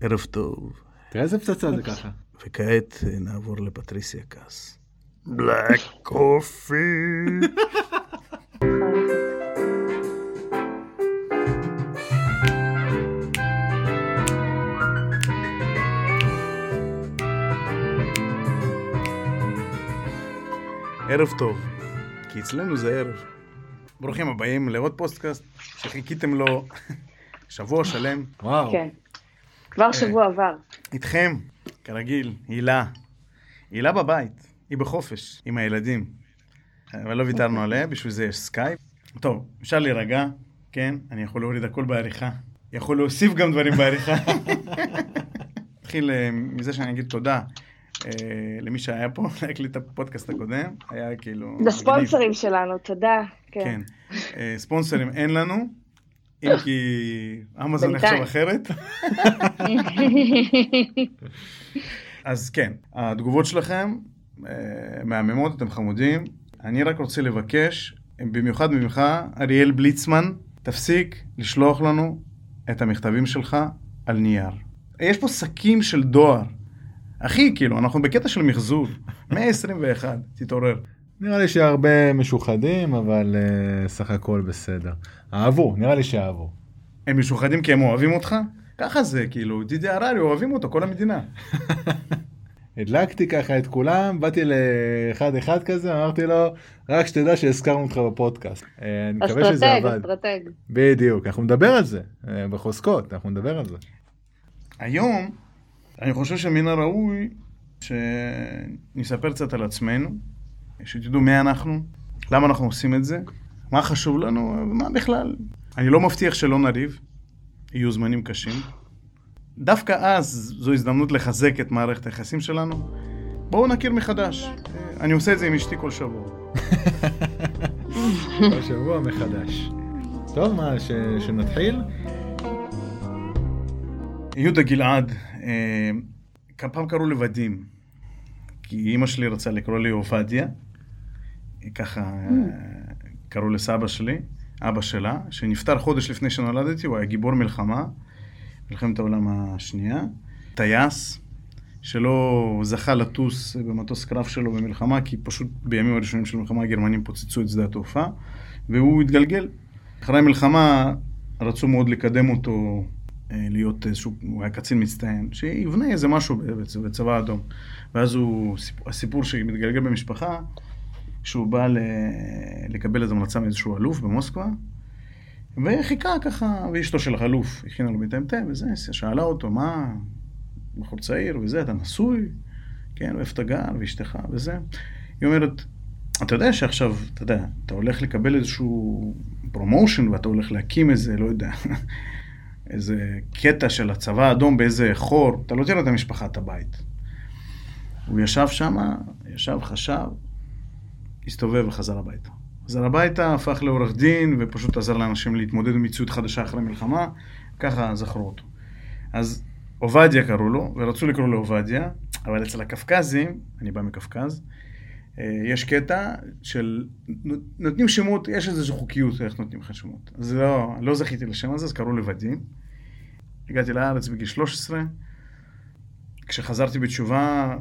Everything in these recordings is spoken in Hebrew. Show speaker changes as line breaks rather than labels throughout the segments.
ערב טוב.
תראה איזה פצצה זה ככה.
וכעת אה, נעבור לפטריסיה קאס. Black Coffee. ערב טוב, כי אצלנו זה ערב. ברוכים הבאים לעוד פודקאסט שחיכיתם לו שבוע שלם.
וואו.
כן. כבר שבוע עבר.
איתכם, כרגיל, הילה. הילה בבית, היא בחופש, עם הילדים. אבל לא ויתרנו עליה, בשביל זה יש סקייפ. טוב, אפשר להירגע, כן? אני יכול להוריד הכל בעריכה. יכול להוסיף גם דברים בעריכה. נתחיל אה, מזה שאני אגיד תודה אה, למי שהיה פה, להקליט את הפודקאסט הקודם. היה כאילו...
לספונסרים שלנו, תודה.
כן.
כן.
אה, ספונסרים אין לנו, אם כי אמזון. יחשוב אחרת. אז כן, התגובות שלכם אה, מהממות, אתם חמודים. אני רק רוצה לבקש, במיוחד ממך, אריאל בליצמן, תפסיק לשלוח לנו את המכתבים שלך על נייר. יש פה שקים של דואר. אחי, כאילו, אנחנו בקטע של מחזור. 121, תתעורר.
נראה לי שהרבה משוחדים, אבל uh, סך הכל בסדר. אהבו, נראה לי שאהבו.
הם משוחדים כי הם אוהבים אותך? ככה זה, כאילו, דידי הררי, אוהבים אותו, כל המדינה.
הדלקתי ככה את כולם, באתי לאחד אחד כזה, אמרתי לו, רק שתדע שהזכרנו אותך בפודקאסט. אה, אני מקווה שזה
אסטרטג,
עבד.
אסטרטג.
בדיוק, אנחנו נדבר על זה, אה, בחוזקות, אנחנו נדבר על זה.
היום, אני חושב שמן הראוי שנספר קצת על עצמנו, שתדעו מי אנחנו, למה אנחנו עושים את זה, מה חשוב לנו, ומה בכלל. אני לא מבטיח שלא נריב, יהיו זמנים קשים. דווקא אז זו הזדמנות לחזק את מערכת היחסים שלנו. בואו נכיר מחדש. אני עושה את זה עם אשתי כל שבוע.
כל שבוע מחדש. טוב, מה, ש... שנתחיל?
יהודה גלעד, אה, פעם קראו לי ודים, כי אימא שלי רצה לקרוא לי עובדיה, ככה אה, קראו לסבא שלי, אבא שלה, שנפטר חודש לפני שנולדתי, הוא היה גיבור מלחמה, מלחמת העולם השנייה, טייס, שלא זכה לטוס במטוס קרב שלו במלחמה, כי פשוט בימים הראשונים של המלחמה הגרמנים פוצצו את שדה התעופה, והוא התגלגל. אחרי המלחמה רצו מאוד לקדם אותו אה, להיות איזשהו, הוא היה קצין מצטיין, שיבנה איזה משהו בצ- בצבא האדום. ואז הוא, סיפ- הסיפור שמתגלגל במשפחה, שהוא בא ל- לקבל איזו המלצה מאיזשהו אלוף במוסקבה, וחיכה ככה, ואשתו של האלוף הכינה לו מטמטם וזה, שאלה אותו, מה, בחור צעיר וזה, אתה נשוי? כן, ואיפה אתה גר, ואשתך וזה. היא אומרת, אתה יודע שעכשיו, אתה יודע, אתה הולך לקבל איזשהו promotion ואתה הולך להקים איזה, לא יודע, איזה קטע של הצבא האדום באיזה חור, אתה לא תראה את המשפחה, את הבית. הוא ישב שם, ישב, חשב, הסתובב וחזר הביתה. חזר הביתה, הפך לעורך דין, ופשוט עזר לאנשים להתמודד עם מציאות חדשה אחרי מלחמה, ככה זכרו אותו. אז עובדיה קראו לו, ורצו לקרוא לו עובדיה, אבל אצל הקווקזים, אני בא מקווקז, אה, יש קטע של נותנים שמות, יש איזושהי חוקיות איך נותנים לך שמות. אז לא, לא זכיתי לשם הזה, אז קראו לי ודים. הגעתי לארץ בגיל 13. כשחזרתי בתשובה,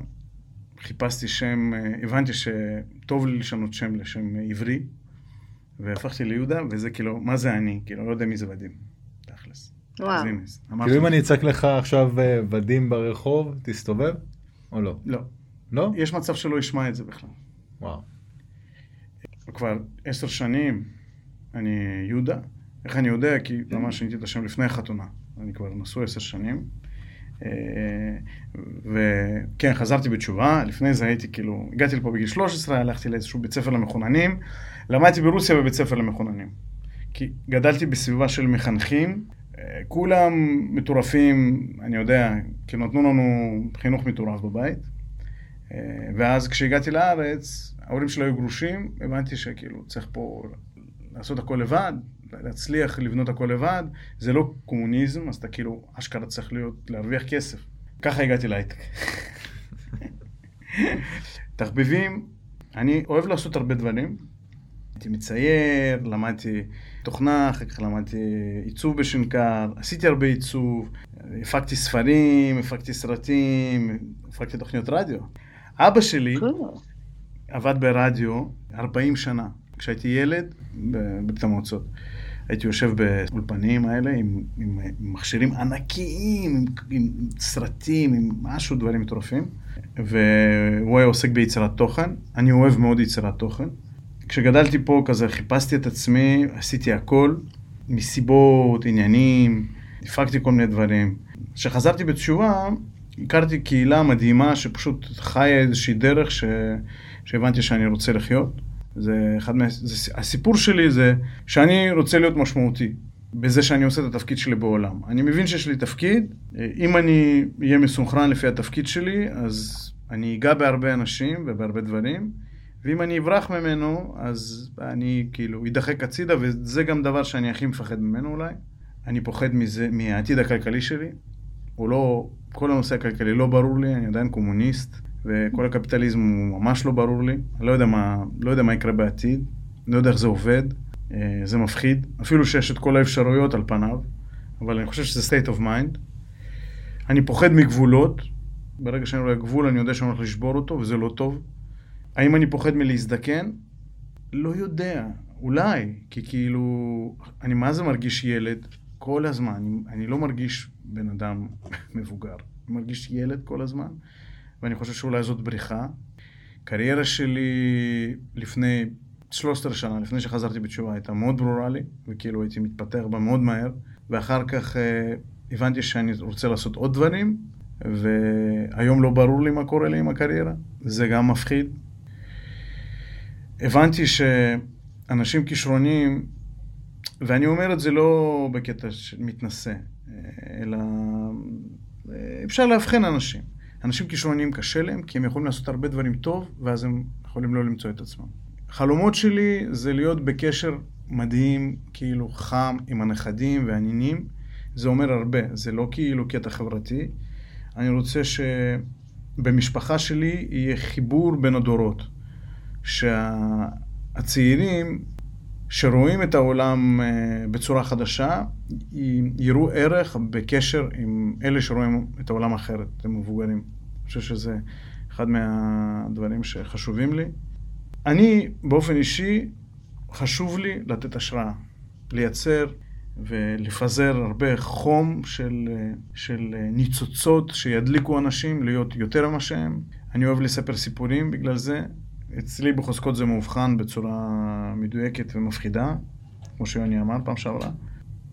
חיפשתי שם, אה, הבנתי שטוב לי לשנות שם לשם עברי, והפכתי ליהודה, וזה כאילו, מה זה אני? כאילו, לא יודע מי זה ודים, תכלס.
וואו.
כאילו אם. אני אצעק לך עכשיו אה, ודים ברחוב, תסתובב? או לא?
לא,
לא?
יש מצב שלא ישמע את זה בכלל.
וואו.
כבר עשר שנים אני יהודה. איך אני יודע? כי ממש שיניתי את השם לפני החתונה. אני כבר נשוי עשר שנים. אה, וכן, חזרתי בתשובה, לפני זה הייתי כאילו, הגעתי לפה בגיל 13, הלכתי לאיזשהו בית ספר למחוננים, למדתי ברוסיה בבית ספר למחוננים. כי גדלתי בסביבה של מחנכים, אה, כולם מטורפים, אני יודע, כי נתנו לנו חינוך מטורף בבית. אה, ואז כשהגעתי לארץ, ההורים שלי היו גרושים, הבנתי שכאילו צריך פה לעשות הכל לבד, להצליח לבנות הכל לבד, זה לא קומוניזם, אז אתה כאילו אשכרה צריך להיות, להרוויח כסף. ככה הגעתי להייטק. תחביבים, אני אוהב לעשות הרבה דברים. הייתי מצייר, למדתי תוכנה, אחר כך למדתי עיצוב בשנקר, עשיתי הרבה עיצוב, הפקתי ספרים, הפקתי סרטים, הפקתי תוכניות רדיו. אבא שלי עבד ברדיו 40 שנה. כשהייתי ילד בברית המועצות. הייתי יושב באולפנים האלה עם, עם, עם מכשירים ענקיים, עם, עם סרטים, עם משהו, דברים מטורפים. והוא היה עוסק ביצירת תוכן. אני אוהב מאוד יצירת תוכן. כשגדלתי פה כזה חיפשתי את עצמי, עשיתי הכל, מסיבות, עניינים, הפקתי כל מיני דברים. כשחזרתי בתשובה, הכרתי קהילה מדהימה שפשוט חיה איזושהי דרך ש... שהבנתי שאני רוצה לחיות. זה אחד מה... זה... הסיפור שלי זה שאני רוצה להיות משמעותי בזה שאני עושה את התפקיד שלי בעולם. אני מבין שיש לי תפקיד, אם אני אהיה מסונכרן לפי התפקיד שלי, אז אני אגע בהרבה אנשים ובהרבה דברים, ואם אני אברח ממנו, אז אני כאילו אדחק הצידה, וזה גם דבר שאני הכי מפחד ממנו אולי. אני פוחד מזה, מהעתיד הכלכלי שלי. הוא לא, כל הנושא הכלכלי לא ברור לי, אני עדיין קומוניסט. וכל הקפיטליזם הוא ממש לא ברור לי, לא יודע מה, לא יודע מה יקרה בעתיד, לא יודע איך זה עובד, אה, זה מפחיד, אפילו שיש את כל האפשרויות על פניו, אבל אני חושב שזה state of mind. אני פוחד מגבולות, ברגע שאני רואה גבול אני יודע שאני הולך לשבור אותו וזה לא טוב. האם אני פוחד מלהזדקן? לא יודע, אולי, כי כאילו, אני מה זה מרגיש ילד כל הזמן, אני, אני לא מרגיש בן אדם מבוגר, אני מרגיש ילד כל הזמן. ואני חושב שאולי זאת בריחה. קריירה שלי לפני 13 שנה, לפני שחזרתי בתשובה, הייתה מאוד ברורה לי, וכאילו הייתי מתפתח בה מאוד מהר, ואחר כך אה, הבנתי שאני רוצה לעשות עוד דברים, והיום לא ברור לי מה קורה לי עם הקריירה, זה גם מפחיד. הבנתי שאנשים כישרונים, ואני אומר את זה לא בקטע מתנשא, אה, אלא אה, אפשר לאבחן אנשים. אנשים כישרוניים קשה להם, כי הם יכולים לעשות הרבה דברים טוב, ואז הם יכולים לא למצוא את עצמם. חלומות שלי זה להיות בקשר מדהים, כאילו חם, עם הנכדים והנינים. זה אומר הרבה, זה לא כאילו קטע חברתי. אני רוצה שבמשפחה שלי יהיה חיבור בין הדורות. שהצעירים שרואים את העולם אה, בצורה חדשה, יראו ערך בקשר עם אלה שרואים את העולם אחרת, הם מבוגרים. חושב שזה אחד מהדברים שחשובים לי. אני, באופן אישי, חשוב לי לתת השראה, לייצר ולפזר הרבה חום של, של ניצוצות שידליקו אנשים להיות יותר ממה שהם. אני אוהב לספר סיפורים בגלל זה. אצלי בחוזקות זה מאובחן בצורה מדויקת ומפחידה, כמו שיוני אמר פעם שעברה.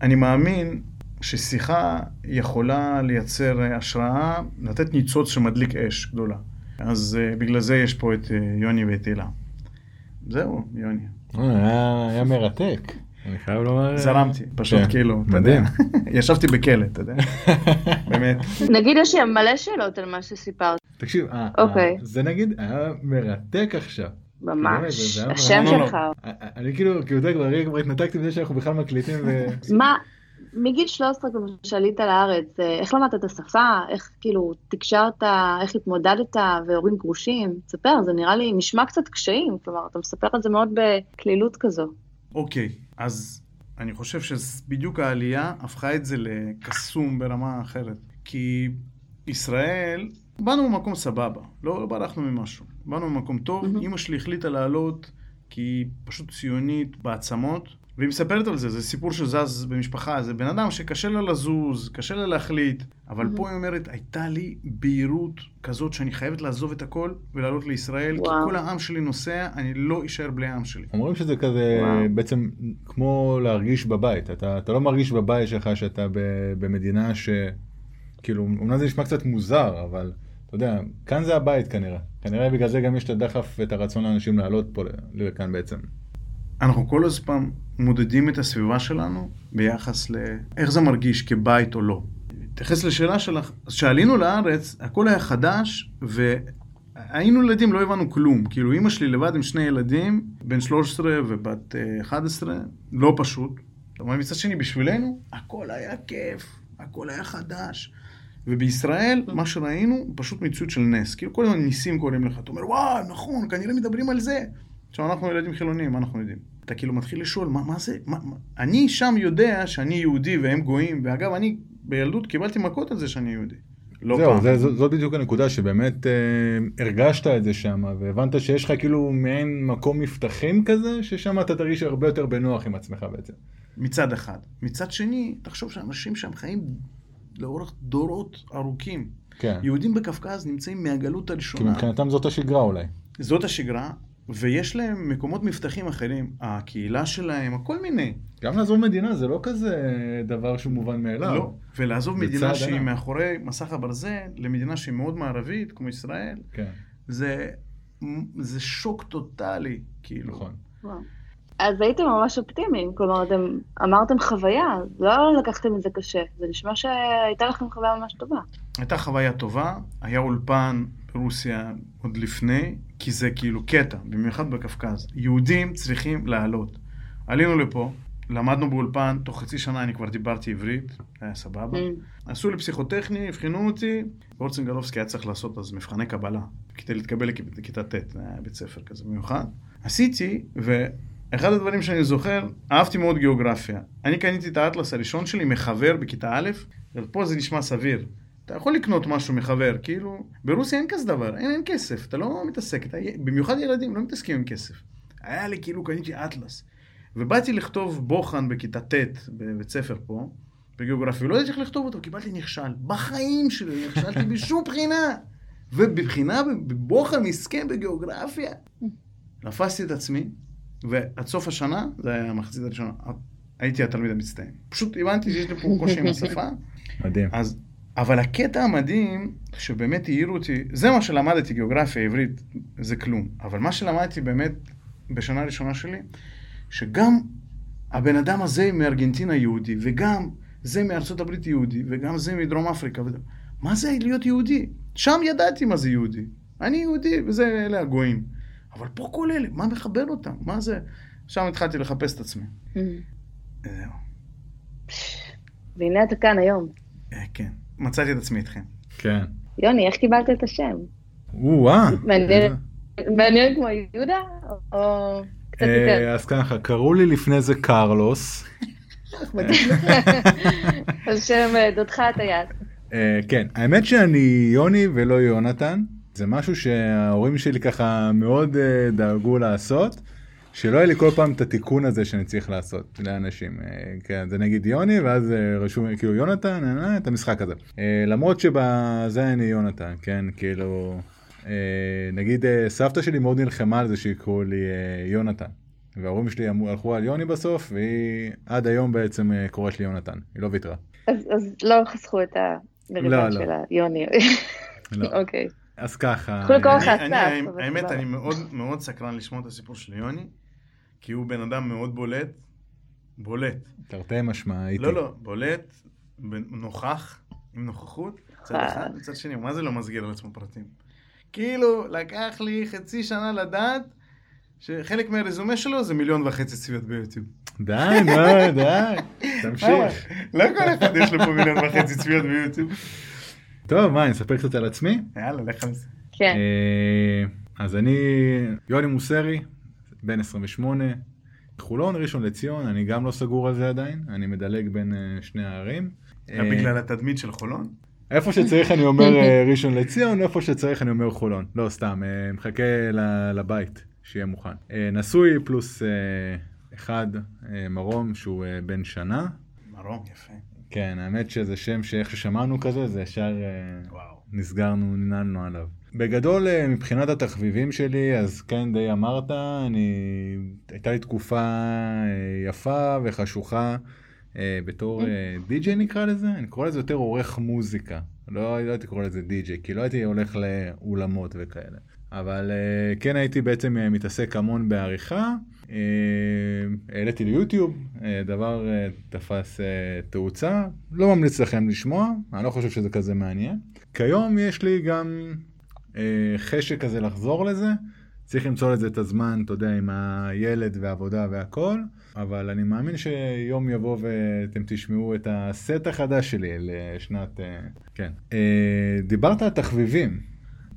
אני מאמין ששיחה יכולה לייצר השראה, לתת ניצוץ שמדליק אש גדולה. אז uh, בגלל זה יש פה את uh, יוני ואת הילה. זהו, יוני.
אה, היה, היה מרתק. אני חייב לומר...
זרמתי, פשוט כן. כאילו, מדהים. ישבתי בכלא, אתה יודע, באמת.
נגיד יש לי מלא שאלות על מה שסיפרת.
תקשיב, אוקיי. זה נגיד היה מרתק עכשיו.
ממש, השם שלך.
אני כאילו, כאילו, אתה כבר התנתקתי מזה שאנחנו בכלל מקליטים.
מה, מגיל 13 כבר שעלית לארץ, אה, איך למדת את השפה, איך כאילו תקשרת, איך התמודדת, והורים גרושים? תספר, זה נראה לי, נשמע קצת קשיים, כלומר, אתה מספר את זה מאוד בקלילות כזו.
אוקיי, אז אני חושב שבדיוק העלייה הפכה את זה לקסום ברמה אחרת. כי ישראל, באנו במקום סבבה, לא, לא ברחנו ממשהו. באנו במקום טוב, mm-hmm. אימא שלי החליטה לעלות כי היא פשוט ציונית בעצמות, והיא מספרת על זה, זה סיפור שזז במשפחה, זה בן אדם שקשה לה לזוז, קשה לה להחליט, אבל mm-hmm. פה היא אומרת, הייתה לי בהירות כזאת שאני חייבת לעזוב את הכל ולעלות לישראל, וואו. כי כל העם שלי נוסע, אני לא אשאר בלי העם שלי.
אומרים שזה כזה וואו. בעצם כמו להרגיש בבית, אתה, אתה לא מרגיש בבית שלך שאתה ב, במדינה ש... כאילו, אמנם זה נשמע קצת מוזר, אבל אתה יודע, כאן זה הבית כנראה. כנראה בגלל זה גם יש את הדחף ואת הרצון לאנשים לעלות פה לכאן בעצם.
אנחנו כל הזמן מודדים את הסביבה שלנו ביחס לאיך זה מרגיש כבית או לא. תתייחס לשאלה שלך, כשעלינו לארץ, הכל היה חדש, והיינו ילדים, לא הבנו כלום. כאילו, אימא שלי לבד עם שני ילדים, בן 13 ובת 11, אה, לא פשוט. אבל מצד שני, בשבילנו, הכל היה כיף, הכל היה חדש. ובישראל, מה שראינו, פשוט מציאות של נס. כאילו, כל הזמן ניסים קוראים לך. אתה אומר, וואו, נכון, כנראה מדברים על זה. עכשיו, אנחנו ילדים חילונים, מה אנחנו יודעים? אתה כאילו מתחיל לשאול, מה, מה זה? מה, מה? אני שם יודע שאני יהודי והם גויים, ואגב, אני בילדות קיבלתי מכות על זה שאני יהודי. לא
זהו,
פעם.
זה, זו- זאת בדיוק הנקודה שבאמת אה, הרגשת את זה שם, והבנת שיש לך כאילו מעין מקום מבטחים כזה, ששם אתה תרגיש הרבה יותר בנוח עם עצמך בעצם.
מצד אחד. מצד שני, תחשוב שאנשים שם חיים לאורך דורות ארוכים.
כן.
יהודים בקווקז נמצאים מהגלות
כי
הראשונה.
מבחינתם זאת השגרה אולי.
זאת השגרה, ויש להם מקומות מבטחים אחרים. הקהילה שלהם, הכל מיני.
גם לעזוב מדינה זה לא כזה דבר שהוא מובן מאליו.
לא. ולעזוב מדינה
צעד
שהיא. מאחורי מסך הברזל, למדינה שהיא מאוד מערבית, כמו ישראל,
כן,
זה, זה שוק טוטאלי, כאילו.
נכון.
וואו. אז הייתם ממש אופטימיים, כלומר, אתם אמרתם חוויה, לא לקחתם את זה קשה, זה נשמע שהייתה לכם חוויה ממש טובה.
הייתה חוויה טובה, היה אולפן ברוסיה עוד לפני, כי זה כאילו קטע, במיוחד בקווקז. יהודים צריכים לעלות. עלינו לפה, למדנו באולפן, תוך חצי שנה אני כבר דיברתי עברית, היה סבבה.
Mm.
עשו לי פסיכוטכני, הבחינו אותי, אורצנגלובסקי היה צריך לעשות אז מבחני קבלה, כדי להתקבל לכ- לכיתה ט', היה בית ספר כזה במיוחד. עשיתי, ואחד הדברים שאני זוכר, אהבתי מאוד גיאוגרפיה. אני קניתי את האטלס הראשון שלי מחבר בכיתה א', ופה זה נשמע סביר. אתה יכול לקנות משהו מחבר, כאילו, ברוסיה אין כזה דבר, אין, אין כסף, אתה לא מתעסק, אתה, במיוחד ילדים לא מתעסקים עם כסף. היה לי כאילו, קניתי אטלס. ובאתי לכתוב בוחן בכיתה ט' בבית ספר פה, בגיאוגרפיה, ולא ידעתי איך לכתוב אותו, קיבלתי נכשל. בחיים שלי נכשלתי בשום בחינה. ובבחינה, בבוחן מסכן בגיאוגרפיה, תפסתי את עצמי, ועד סוף השנה, זה היה המחצית הראשונה, הייתי התלמיד המצטיין. פשוט הבנתי שיש לי פה קושי עם השפה,
מדהים.
אז, אבל הקטע המדהים, שבאמת העירו אותי, זה מה שלמדתי, גיאוגרפיה עברית, זה כלום. אבל מה שלמדתי באמת בשנה הראשונה שלי, שגם הבן אדם הזה מארגנטינה יהודי, וגם זה מארצות הברית יהודי, וגם זה מדרום אפריקה. וזה... מה זה להיות יהודי? שם ידעתי מה זה יהודי. אני יהודי, וזה אלה הגויים. אבל פה כל אלה, מה מחבר אותם? מה זה? שם התחלתי לחפש את עצמי.
Mm.
זהו.
והנה אתה כאן היום.
אה, כן. מצאתי את עצמי איתכם.
כן.
יוני, איך קיבלת את השם?
או-אה.
מעניין. מעניין כמו יהודה, או קצת יותר?
אה, אז ככה, קראו לי לפני זה קרלוס.
על שם אה, דודך הטייס.
אה, כן, האמת שאני יוני ולא יונתן. זה משהו שההורים שלי ככה מאוד אה, דאגו לעשות. שלא יהיה לי כל פעם את התיקון הזה שאני צריך לעשות לאנשים. אה, כן, זה נגיד יוני, ואז אה, רשום כאילו יונתן, אה, את המשחק הזה. למרות שבזה אני יונתן, כן, כאילו, נגיד סבתא שלי מאוד נלחמה על זה שיקראו לי יונתן. וההורים שלי הלכו על יוני בסוף, והיא עד היום בעצם קוראת לי יונתן, היא לא ויתרה.
אז אז לא חסכו את המריבה
לא, לא.
של היוני.
לא.
אוקיי.
אז ככה,
האמת. אני מאוד מאוד סקרן לשמוע את הסיפור של יוני, כי הוא בן אדם מאוד בולט. בולט.
תרתי משמע, הייתי.
לא, לא, בולט, נוכח, עם נוכחות, מצד
אה.
אחד, מצד שני, מה זה לא מסגיר על עצמו פרטים? כאילו, לקח לי חצי שנה לדעת שחלק מהרזומה שלו זה מיליון וחצי צפיות ביוטיוב.
די, נו, די, תמשיך.
לא כל אחד יש לו פה מיליון וחצי צפיות ביוטיוב.
טוב, מה, אני אספר קצת על עצמי?
יאללה, לך על זה.
כן.
אה, אז אני יוני מוסרי, בן 28, חולון, ראשון לציון, אני גם לא סגור על זה עדיין, אני מדלג בין אה, שני הערים. אה,
בגלל התדמית של חולון?
איפה שצריך אני אומר אה, ראשון לציון, איפה שצריך אני אומר חולון. לא, סתם, אה, מחכה ל- לבית, שיהיה מוכן. אה, נשוי פלוס אה, אחד, אה, מרום, שהוא אה, בן שנה.
מרום, יפה.
כן, האמת שזה שם שאיך ששמענו כזה, זה ישר אה. נסגרנו, ננעלנו עליו. בגדול, אה, מבחינת התחביבים שלי, אז כן, די אמרת, אני... הייתה לי תקופה אה, יפה וחשוכה אה, בתור אה, די-ג'יי נקרא לזה, אני קורא לזה יותר עורך מוזיקה. לא, לא הייתי קורא לזה די-ג'יי, כי לא הייתי הולך לאולמות וכאלה. אבל כן הייתי בעצם מתעסק המון בעריכה. העליתי ליוטיוב, דבר תפס תאוצה, לא ממליץ לכם לשמוע, אני לא חושב שזה כזה מעניין. כיום יש לי גם חשק כזה לחזור לזה, צריך למצוא לזה את הזמן, אתה יודע, עם הילד והעבודה והכל, אבל אני מאמין שיום יבוא ואתם תשמעו את הסט החדש שלי לשנת... אה, כן. אה, דיברת על תחביבים.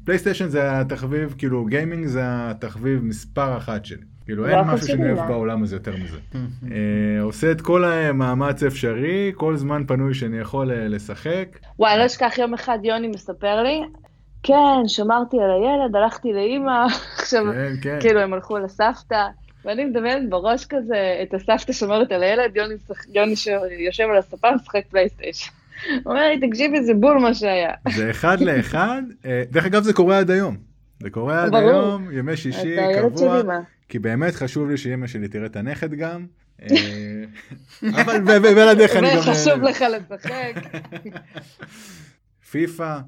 פלייסטיישן זה התחביב, כאילו גיימינג זה התחביב מספר אחת שלי. כאילו
לא
אין משהו
חשוב
שאני אוהב. בעולם הזה יותר מזה. אה, עושה את כל המאמץ אפשרי, כל זמן פנוי שאני יכול אה, לשחק.
וואי, לא אשכח יום אחד יוני מספר לי, כן, שמרתי על הילד, הלכתי לאימא, עכשיו,
כן, כן.
כאילו הם הלכו לסבתא, ואני מדמיינת בראש כזה את הסבתא שומרת על הילד, יוני, משח- יוני יושב על הספה משחק פלייסטיישן. הוא אומר לי, תקשיבי, זה בול מה שהיה.
זה אחד לאחד. אה, דרך אגב זה קורה עד היום. זה קורה עד. היום, ימי שישי, קבוע. כי באמת חשוב לי שאימא שלי תראה את הנכד גם. אה, אבל בלעדיך אני גם...
וחשוב לך לשחק.
פיפא,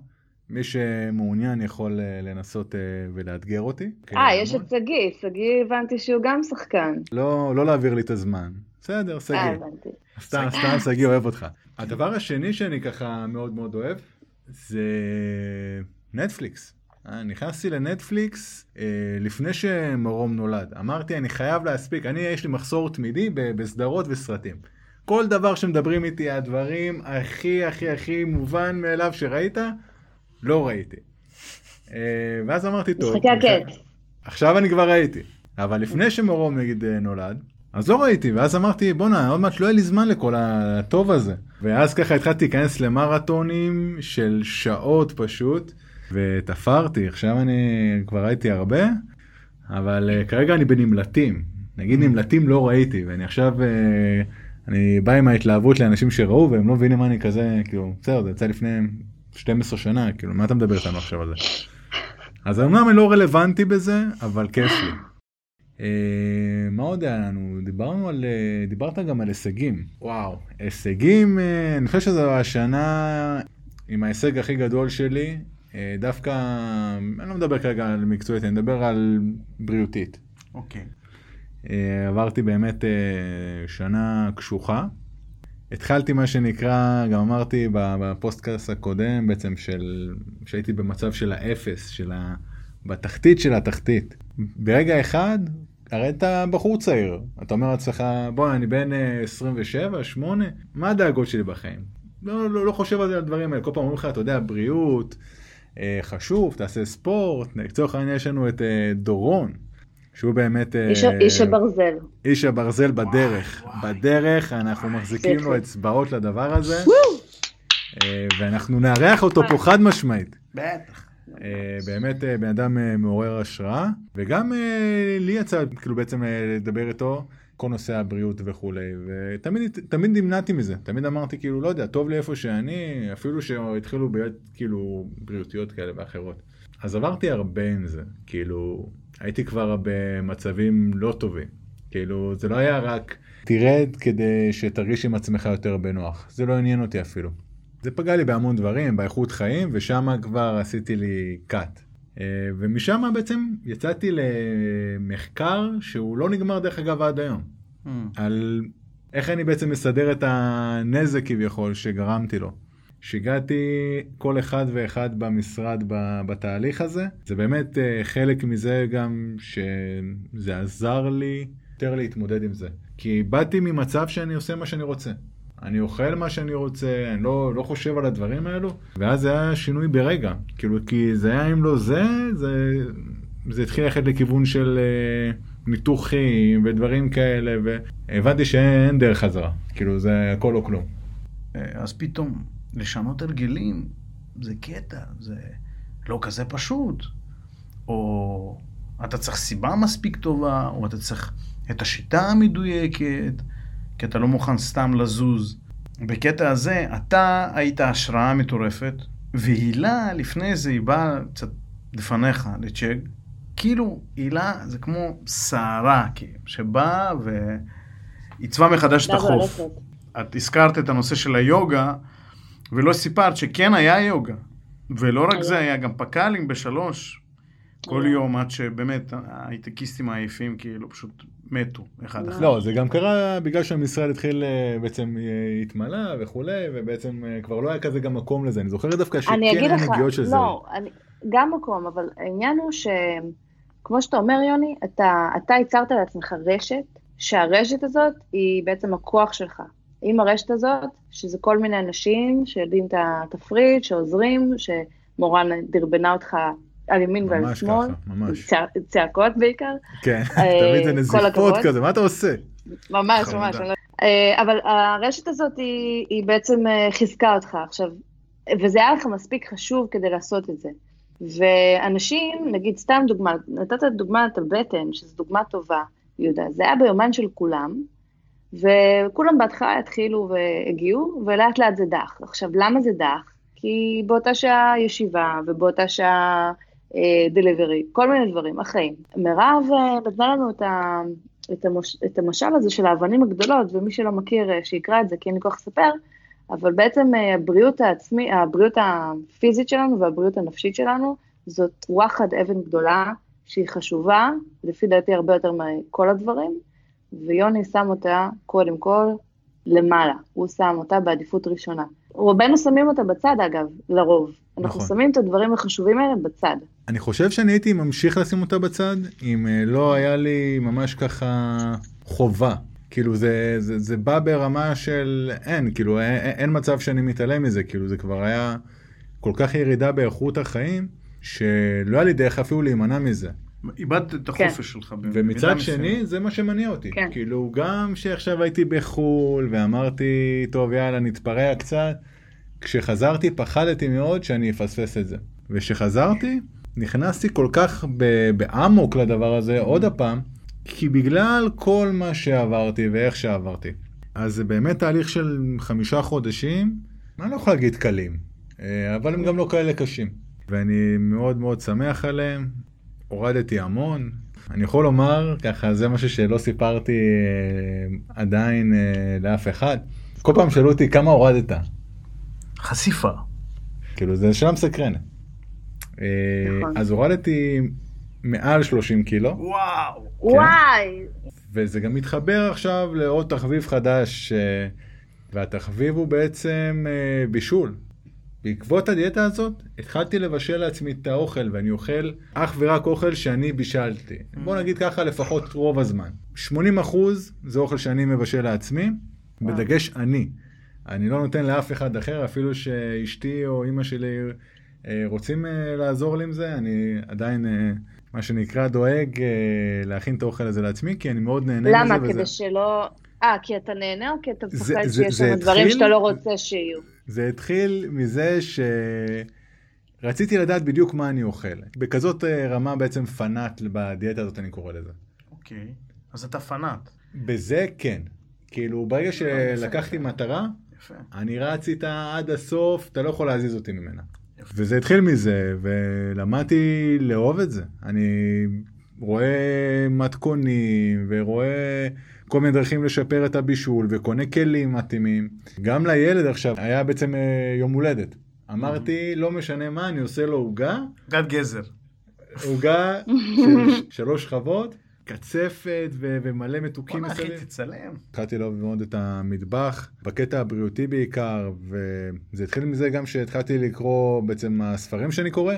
מי שמעוניין יכול אה, לנסות אה, ולאתגר אותי.
אה, יש את שגיא, שגיא הבנתי שהוא גם שחקן.
לא, לא להעביר לי את הזמן. בסדר,
אה,
שגיא.
הבנתי.
סתם, סתם, שגיא אוהב אותך. הדבר השני שאני ככה מאוד מאוד אוהב, זה נטפליקס. אה, נכנסתי לנטפליקס אה, לפני שמרום נולד. אמרתי, אני חייב להספיק, אני, יש לי מחסור תמידי בסדרות וסרטים. כל דבר שמדברים איתי, הדברים הכי הכי הכי מובן מאליו שראית, לא ראיתי. אה, ואז אמרתי, טוב,
משחקי הקט.
עכשיו אני כבר ראיתי. אבל לפני שמרום נגיד אה, נולד, אז לא ראיתי, ואז אמרתי, בואנה, עוד מעט לא יהיה לי זמן לכל הטוב הזה. ואז ככה התחלתי להיכנס למרתונים של שעות פשוט, ותפרתי, עכשיו אני כבר ראיתי הרבה, אבל uh, כרגע אני בנמלטים. נגיד נמלטים לא ראיתי, ואני עכשיו, uh, אני בא עם ההתלהבות לאנשים שראו, והם לא מבינים מה אני כזה, כאילו, בסדר, זה יצא לפני 12 שנה, כאילו, מה אתה מדבר איתנו עכשיו על זה? אז אמנם אני לא רלוונטי בזה, אבל כיף לי. אה, מה עוד היה לנו? דיברנו על, אה, דיברת גם על הישגים. וואו, הישגים, אה, אני חושב שזו השנה עם ההישג הכי גדול שלי, דווקא, אני לא מדבר כרגע על מקצועית, אני מדבר על בריאותית.
אוקיי.
אה, עברתי באמת שנה קשוחה. התחלתי מה שנקרא, גם אמרתי בפודקאסט הקודם בעצם, של, שהייתי במצב של האפס, של ה... בתחתית של התחתית. ברגע אחד, הרי אתה בחור צעיר, אתה אומר לעצמך, בוא, אני בן אה, 27, 8, מה הדאגות שלי בחיים? לא, לא, לא חושב על זה, על הדברים האלה, כל פעם אומרים לך, אתה יודע, בריאות, אה, חשוב, תעשה ספורט, לצורך העניין יש לנו את אה, דורון, שהוא באמת... אה,
איש ה- איש הברזל.
איש הברזל בדרך. בדרך אנחנו מחזיקים לו. אצבעות לדבר הזה, אה, ואנחנו נארח אותו פה חד משמעית.
בטח.
אה, באמת אה, בן אדם אה, מעורר השראה, וגם אה, לי יצא כאילו בעצם אה, לדבר איתו. כל נושא הבריאות וכולי, ותמיד תמיד נמנעתי מזה, תמיד אמרתי כאילו, לא יודע, טוב לי איפה שאני, אפילו שהתחילו בעיות כאילו בריאותיות כאלה ואחרות. אז עברתי הרבה עם זה, כאילו, הייתי כבר במצבים לא טובים, כאילו, זה לא היה רק תרד כדי שתרגיש עם עצמך יותר בנוח, זה לא עניין אותי אפילו. זה פגע לי בהמון דברים, באיכות חיים, ושם כבר עשיתי לי cut. אה, ומשם בעצם יצאתי למחקר שהוא לא נגמר דרך אגב עד היום. על איך אני בעצם מסדר את הנזק כביכול שגרמתי לו. שיגעתי כל אחד ואחד במשרד בתהליך הזה. זה באמת אה, חלק מזה גם שזה עזר לי יותר להתמודד עם זה. כי באתי ממצב שאני עושה מה שאני רוצה. אני אוכל מה שאני רוצה, אני לא, לא חושב על הדברים האלו, ואז זה היה שינוי ברגע. כאילו, כי זה היה אם לא זה, זה, זה התחיל ללכת לכיוון של אה, ניתוחים ודברים כאלה, והבנתי שאין דרך חזרה. כאילו, זה הכל או כלום.
אה, אז פתאום לשנות הרגלים זה קטע, זה לא כזה פשוט. או אתה צריך סיבה מספיק טובה, או אתה צריך את השיטה המדויקת, כי אתה לא מוכן סתם לזוז. בקטע הזה, אתה היית השראה מטורפת, והילה לפני זה היא באה קצת לפניך לצ'ק, כאילו הילה זה כמו סערה, כאילו, שבאה ועיצבה מחדש את החוף. את הזכרת את הנושא של היוגה, ולא סיפרת שכן היה יוגה. ולא רק. זה, היה גם פק"לים בשלוש. כל
היה.
יום עד שבאמת ההייטקיסטים העייפים כאילו פשוט מתו אחד
לא.
אחד.
לא, זה גם קרה בגלל שהמשרד התחיל אה, בעצם אה, התמלא וכולי, ובעצם אה, כבר לא היה כזה גם מקום לזה. אני זוכר דווקא שכן
אני אגיד
היה
לך,
נגיעות של זה.
לא, אני, גם מקום, אבל העניין הוא שכמו שאתה אומר, יוני, אתה, אתה ייצרת לעצמך רשת, שהרשת הזאת היא בעצם הכוח שלך. עם הרשת הזאת, שזה כל מיני אנשים שיודעים את התפריט, שעוזרים, שמורן דרבנה אותך על ימין ועל
ממש
שמאל,
ככה, ממש.
צע- צעקות בעיקר,
כן,
אה,
תמיד זה נזיפות. כזה, מה אתה עושה?
ממש. ממש. לא- אה, אבל הרשת הזאת היא, היא בעצם אה, חיזקה אותך עכשיו, וזה היה לך מספיק חשוב כדי לעשות את זה. ואנשים, נגיד סתם דוגמה, נתת דוגמה את הבטן, שזו דוגמה טובה, יהודה, זה היה ביומן של כולם, וכולם בהתחלה התחילו והגיעו, ולאט לאט זה דח. עכשיו, למה זה דח? כי באותה שעה ישיבה, ובאותה שעה דליברי, כל מיני דברים, החיים. מירב אה, נתנה לנו את, ה, את, המוש, את המשל הזה של האבנים הגדולות, ומי שלא מכיר, אה, שיקרא את זה, כי אין לי כוח לספר, אבל בעצם אה, הבריאות העצמי, הבריאות הפיזית שלנו והבריאות הנפשית שלנו, זאת וואחד אבן גדולה, שהיא חשובה, לפי דעתי הרבה יותר מכל הדברים, ויוני שם אותה, קודם כל, למעלה. הוא שם אותה בעדיפות ראשונה. רובנו שמים אותה בצד, אגב, לרוב. אנחנו
נכון.
שמים את הדברים החשובים האלה בצד.
אני חושב שאני הייתי ממשיך לשים אותה בצד, אם אה, לא היה לי ממש ככה חובה. כאילו זה, זה, זה בא ברמה של אין, כאילו אין, אין מצב שאני מתעלם מזה, כאילו זה כבר היה כל כך ירידה באיכות החיים, שלא היה לי דרך אפילו להימנע מזה.
איבדת את
כן.
החופש שלך. במידה
ומצד. שני זה מה שמניע אותי.
כן.
כאילו גם שעכשיו הייתי בחו"ל ואמרתי טוב יאללה נתפרע קצת, כשחזרתי פחדתי מאוד שאני אפספס את זה. וכשחזרתי נכנסתי כל כך ב- באמוק לדבר הזה עוד הפעם, כי בגלל כל מה שעברתי ואיך שעברתי. אז זה באמת תהליך של חמישה חודשים, אני לא יכול להגיד קלים, אה, אבל הם גם לא כאלה קשים. ואני מאוד מאוד שמח עליהם, הורדתי המון. אני יכול לומר, ככה, זה משהו שלא סיפרתי אה, עדיין אה, לאף אחד. כל פעם שאלו אותי כמה הורדת,
חשיפה.
כאילו זה שאלה מסקרנת. אה,
נכון.
אז הורדתי מעל 30 קילו,
וואו.
וואי,
וזה גם מתחבר עכשיו לעוד תחביב חדש, אה, והתחביב הוא בעצם אה, בישול. בעקבות הדיאטה הזאת, התחלתי לבשל לעצמי את האוכל, ואני אוכל אך ורק אוכל שאני בישלתי. בוא נגיד ככה לפחות רוב הזמן. 80 אחוז זה אוכל שאני מבשל לעצמי, בדגש אני. אני לא נותן לאף אחד אחר, אפילו שאשתי או אימא שלי אה, רוצים אה, לעזור לי עם זה, אני עדיין, אה, מה שנקרא, דואג להכין את האוכל הזה לעצמי, כי אני מאוד נהנה מזה.
למה?
וזה-
כדי שלא... אה, כי אתה נהנה או כי אתה מפחד שיש שם דברים שאתה לא רוצה שיהיו?
זה התחיל מזה שרציתי לדעת בדיוק מה אני אוכל. בכזאת אה, רמה בעצם פנאט בדיאטה הזאת אני קורא לזה.
אוקיי. אז אתה פנאט.
בזה כן. כאילו ברגע שלקחתי מטרה,
יפה.
אני רץ איתה עד הסוף, אתה לא יכול להזיז אותי ממנה.
יפה.
וזה התחיל מזה, ולמדתי לאהוב את זה. אני רואה מתכונים, ורואה כל מיני דרכים לשפר את הבישול, וקונה כלים מתאימים. גם לילד עכשיו, היה בעצם אה, יום הולדת. אמרתי, לא משנה מה, אני עושה לו עוגה,
גד גזר.
עוגה של שלוש שכבות, קצפת ו- ומלא מתוקים
בוא'נה אחי,
מסביב.
תצלם.
התחלתי לאהוב מאוד את המטבח, בקטע הבריאותי בעיקר, וזה התחיל מזה גם שהתחלתי לקרוא בעצם הספרים שאני קורא,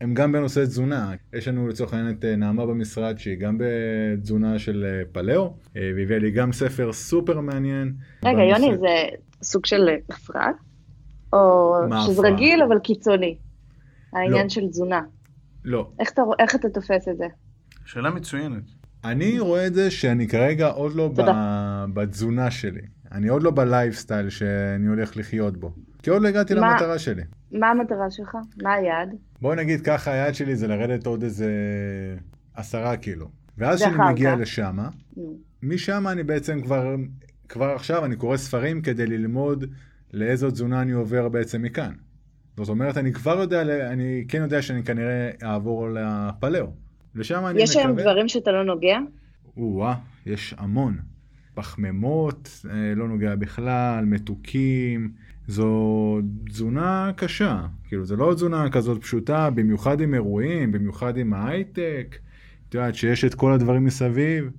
הם גם בנושא תזונה. יש לנו לצורך העניין את אה, נעמה במשרד שהיא גם בתזונה של אה, פלאו, אה, והביאה לי גם ספר סופר מעניין.
רגע,
בנושא-
יוני, זה סוג של הפרעה? או שזה? רגיל אבל קיצוני? העניין
לא.
של תזונה.
לא.
איך אתה, איך אתה תופס את זה?
שאלה מצוינת.
אני רואה את זה שאני כרגע עוד לא ב- בתזונה שלי. אני עוד לא בלייפסטייל שאני הולך לחיות בו. כי עוד לא הגעתי
מה?
למטרה שלי.
מה המטרה שלך? מה היעד?
בוא נגיד ככה, היעד שלי זה לרדת עוד איזה עשרה קילו. ואז כשאני מגיע? לשם. משם אני בעצם כבר, כבר עכשיו אני קורא ספרים כדי ללמוד לאיזו תזונה אני עובר בעצם מכאן. זאת אומרת, אני כבר יודע, אני כן יודע שאני כנראה אעבור לפלאו. לשם אני
יש
מקווה...
היום דברים שאתה לא נוגע?
או-אה, יש המון. פחמימות, אה, לא נוגע בכלל, מתוקים. זו תזונה קשה. כאילו, זו לא תזונה כזאת פשוטה, במיוחד עם אירועים, במיוחד עם ההייטק. את יודעת שיש את כל הדברים מסביב.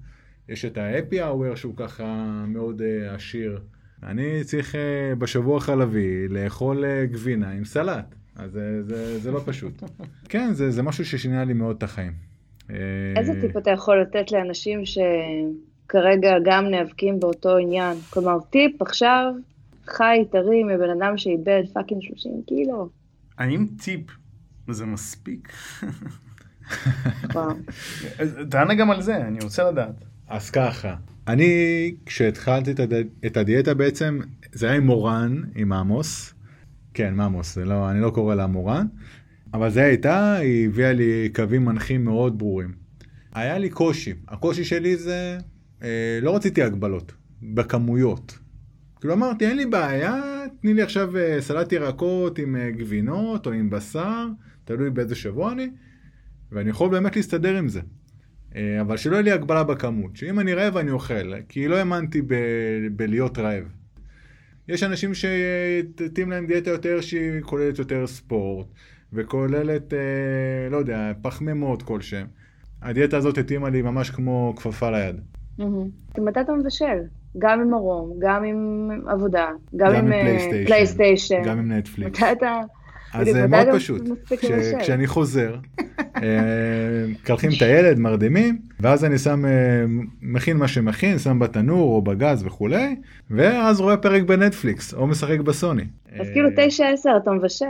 יש את ה happy hour שהוא ככה מאוד אה, עשיר. אני צריך אה, בשבוע חלבי לאכול אה, גבינה עם סלט. אז זה, זה, זה לא פשוט. כן, זה, זה משהו ששינה לי מאוד את החיים.
איזה טיפ אתה יכול לתת לאנשים שכרגע גם נאבקים באותו עניין? כלומר, טיפ עכשיו, חי טרי מבן אדם שאיבד fucking 30 קילו.
האם טיפ וזה מספיק. תענה גם על זה, אני רוצה לדעת.
אז ככה, אני כשהתחלתי את, הד... את הדיאטה בעצם, זה היה עם מורן, עם עמוס. כן, עמוס, זה לא, אני לא קורא לה מורן. אבל זה הייתה, היא הביאה לי קווים מנחים מאוד ברורים. היה לי קושי, הקושי שלי זה, אה, לא רציתי הגבלות, בכמויות. כאילו אמרתי, אין לי בעיה, תני לי עכשיו אה, סלט ירקות עם אה, גבינות או עם בשר, תלוי באיזה שבוע אני, ואני יכול באמת להסתדר עם זה. אה, אבל שלא יהיה לי הגבלה בכמות, שאם אני רעב אני אוכל, כי לא האמנתי ב- בלהיות רעב. יש אנשים שתתאים להם דיאטה יותר שהיא כוללת יותר ספורט, וכוללת, אה, לא יודע, פחמימות כלשהם. הדיאטה הזאת התאימה לי ממש כמו כפפה ליד.
מהמם. מתי אתה מבשל? גם עם ארום, גם עם עבודה, גם עם אה,
פלייסטיישן. גם עם נטפליקס.
מתי אתה...
אז זה
מתי
מאוד
אתה
פשוט. כשאני חוזר, אה, מקלחים את הילד, מרדימים, ואז אני שם, אה, מכין מה שמכין, שם בתנור או בגז וכולי, ואז רואה פרק בנטפליקס, או משחק בסוני.
אז
אה,
כאילו תשע עשר אתה מבשל.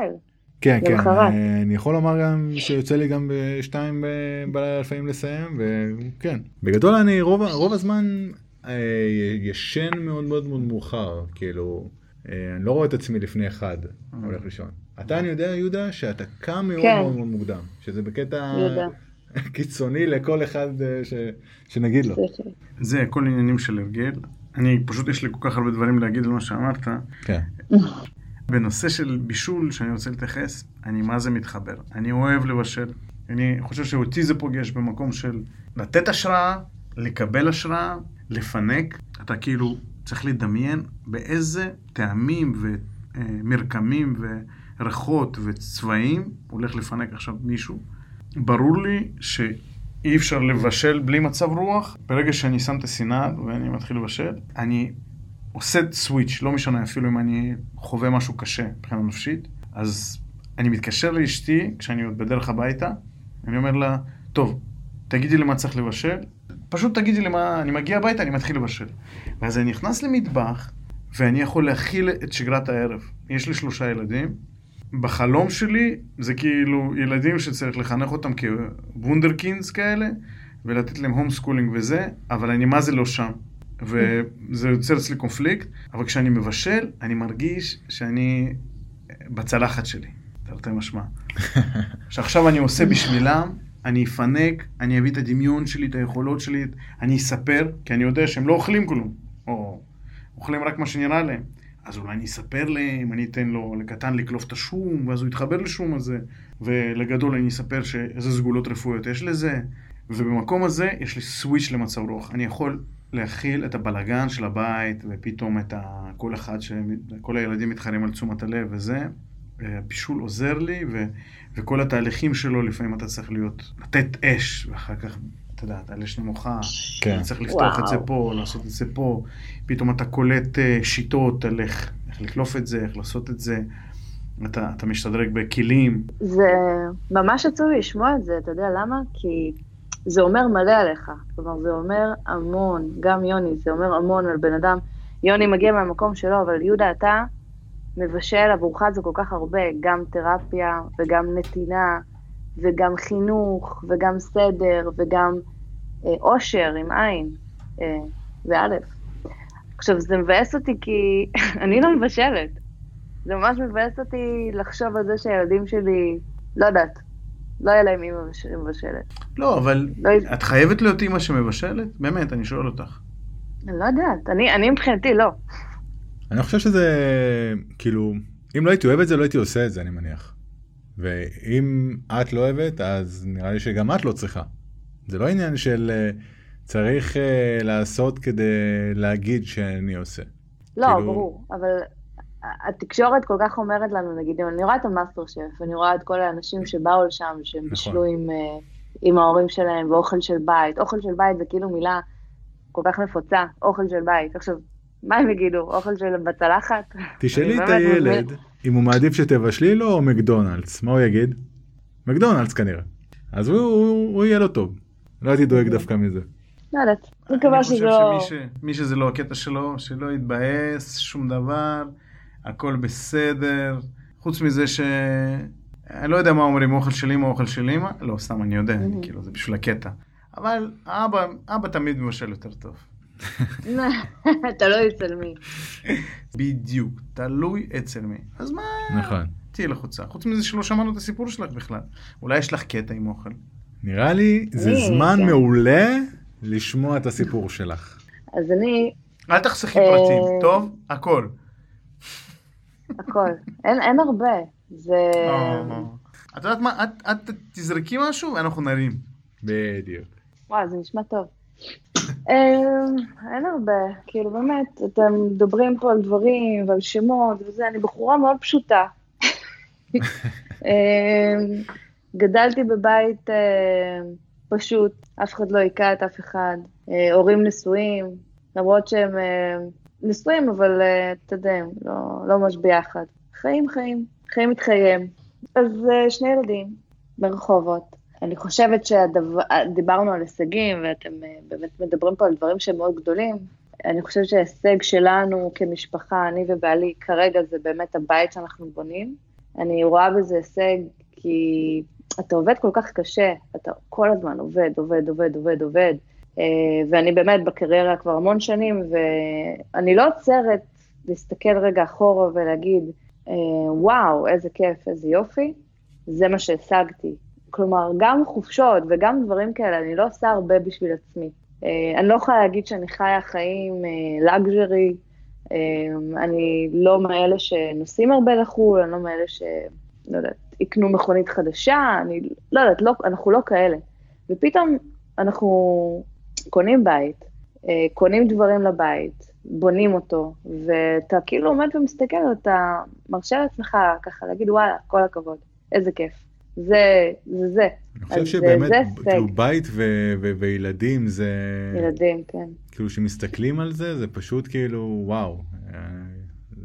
כן, כן. אה, אני יכול לומר גם שיוצא לי גם בשתיים בלילה לפעמים לסיים, וכן. בגדול אני רוב, רוב הזמן אה, ישן מאוד מאוד מאוד מאוחר, כאילו, אה, אני לא רואה את עצמי לפני אחד הולך לישון. אתה, אני יודע, יהודה, שאתה קם מאוד
כן.
מאוד מאוד מוקדם, שזה בקטע. קיצוני לכל אחד אה, ש, שנגיד לו.
זה הכל עניינים של הרגל. אני, פשוט יש לי כל כך הרבה דברים להגיד על מה שאמרת.
כן.
בנושא של בישול שאני רוצה להתייחס, אני מה זה מתחבר. אני אוהב לבשל. אני חושב שאותי זה פוגש במקום של לתת השראה, לקבל השראה, לפנק. אתה כאילו צריך לדמיין באיזה טעמים ומרקמים וריחות וצבעים הולך לפנק עכשיו מישהו. ברור לי שאי אפשר לבשל בלי מצב רוח. ברגע שאני שם את הסינר ואני מתחיל לבשל, אני עושה סוויץ', לא משנה אפילו אם אני חווה משהו קשה מבחינה נפשית, אז אני מתקשר לאשתי כשאני עוד בדרך הביתה, אני אומר לה, טוב, תגידי לי מה צריך לבשל, פשוט תגידי לי מה, אני מגיע הביתה, אני מתחיל לבשל. ואז אני נכנס למטבח, ואני יכול להכיל את שגרת הערב. יש לי שלושה ילדים, בחלום שלי זה כאילו ילדים שצריך לחנך אותם כ wunderkinds כאלה, ולתת להם home schooling וזה, אבל אני מה זה לא שם. וזה יוצר אצלי קונפליקט, אבל כשאני מבשל, אני מרגיש שאני בצלחת שלי, תרתי משמע. שעכשיו אני עושה בשבילם, אני אפנק, אני אביא את הדמיון שלי, את היכולות שלי, אני אספר, כי אני יודע שהם לא אוכלים כלום, או אוכלים רק מה שנראה להם. אז אולי אני אספר להם, אני אתן לו, לקטן לקלוף את השום, ואז הוא יתחבר לשום הזה, ולגדול אני אספר שאיזה סגולות רפואיות יש לזה, ובמקום הזה יש לי סוויץ' למצב רוח. אני יכול להכיל את הבלגן של הבית, ופתאום את ה... כל אחד, ש... כל הילדים מתחרים על תשומת הלב וזה. הבישול עוזר לי, ו... וכל התהליכים שלו, לפעמים אתה צריך להיות, לתת אש, ואחר כך, אתה יודע, אתה על אש נמוכה,
כן.
אתה צריך לפתוח את זה
וואו.
פה, לעשות את זה פה, פתאום אתה קולט אה, שיטות על איך, איך לקלוף את זה, איך לעשות את זה, אתה, אתה משתדרג בכלים.
זה ממש עצוב לשמוע את זה, אתה יודע למה? כי זה אומר מלא עליך. כלומר, זה אומר המון, גם יוני, זה אומר המון על בן אדם. יוני מגיע מהמקום שלו, אבל יהודה, אתה מבשל עבורך זה כל כך הרבה, גם תרפיה, וגם נתינה, וגם חינוך, וגם סדר, וגם אה, אושר עם עין, אה, ואלף. עכשיו, זה מבאס אותי כי אני לא מבשלת. זה ממש מבאס אותי לחשוב על זה שהילדים שלי, לא יודעת, לא יהיה להם אימא מש- מבשלת.
לא, אבל
לא,
את חייבת להיות אימא שמבשלת? באמת, אני שואל אותך.
אני לא יודעת, אני, אני מבחינתי לא.
אני חושב שזה, כאילו, אם לא הייתי אוהב את זה, לא הייתי עושה את זה, אני מניח. ואם את לא אוהבת, אז נראה לי שגם את לא צריכה. זה לא עניין של אה, צריך אה, לעשות כדי להגיד שאני עושה.
לא,
כאילו-
ברור, אבל התקשורת כל כך אומרת לנו, נגיד, אם אני רואה את המאסטר שף, אני רואה את כל האנשים שבאו לשם, שהם
נכון.
בישלו עם, אה, עם ההורים שלהם, ואוכל של בית. אוכל של בית זה כאילו מילה כל כך נפוצה, אוכל של בית. עכשיו, מה הם יגידו? אוכל של בצלחת?
תשאלי
אני
את הילד אם הוא מעדיף שתבשלי לו או מקדונלדס, מה הוא יגיד? מקדונלדס כנראה. אז הוא, הוא, הוא יהיה לו טוב. לא הייתי דואג דווקא מזה.
לא יודעת, אני מקווה שזה
אני
לא...
חושב שמי ש... מי שזה לא הקטע שלו, שלא יתבאס, שום דבר, הכל בסדר. חוץ מזה שאין אני לא יודע מה אומרים, אוכל של אמא, אוכל של אמא, לא, סתם, אני יודע, אני, כאילו, זה בשביל הקטע. אבל אבא, אבא תמיד מבשל יותר טוב.
תלוי אצל מי.
בדיוק, תלוי אצל מי. אז מה,
נכון.
תהיי לחוצה. חוץ מזה שלא שמענו את הסיפור שלך בכלל. אולי יש לך קטע עם אוכל.
נראה לי זה
אני,
זמן
כן.
מעולה לשמוע את הסיפור שלך.
אז אני,
אל תחסכי
אה,
פרטים, טוב? הכל.
הכל. אין אין הרבה. זה...
אה, את יודעת מה, את- את תזרקי משהו ואנחנו נרים.
בדיוק.
וואי, זה נשמע טוב. אמ, אין הרבה, כאילו באמת, אתם מדברים פה על דברים ועל שמות וזה, אני בחורה מאוד פשוטה. אמ, גדלתי בבית אה, פשוט, אף אחד לא היכה את אף אחד, אה, הורים נשואים, למרות שהם אה, נשואים, אבל אה, אתה יודע, לא, לא ממש ביחד. חיים חיים, חיים מתחיים. אז אה, שני ילדים ברחובות. אני חושבת שדיברנו על הישגים, ואתם אה, באמת מדברים פה על דברים שהם מאוד גדולים. אני חושבת שההישג שלנו כמשפחה, אני ובעלי, כרגע זה באמת הבית שאנחנו בונים. אני רואה בזה הישג כי אתה עובד כל כך קשה, אתה כל הזמן עובד, עובד, עובד, עובד, עובד. אה, ואני באמת בקריירה כבר המון שנים, ואני לא עוצרת להסתכל רגע אחורה ולהגיד, אה, וואו, איזה כיף, איזה יופי, זה מה שהשגתי. כלומר, גם חופשות וגם דברים כאלה, אני לא עושה הרבה בשביל עצמי. אה, אני לא יכולה להגיד שאני חיה חיים לגז'רי, אני לא מאלה שנוסעים הרבה לחו"ל, אני לא מאלה ש... לא יודעת, יקנו מכונית חדשה, אני לא יודעת, לא, אנחנו לא כאלה. ופתאום אנחנו קונים בית, אה, קונים דברים לבית, בונים אותו, ואתה כאילו עומד ומסתכל, אתה מרשה לעצמך ככה להגיד, וואלה, כל הכבוד, איזה כיף. זה, זה זה.
אני חושב
אז
שבאמת,
זה.
כאילו בית ו- ו- וילדים זה...
ילדים, כן.
כאילו שמסתכלים על זה, זה פשוט כאילו, וואו. אה,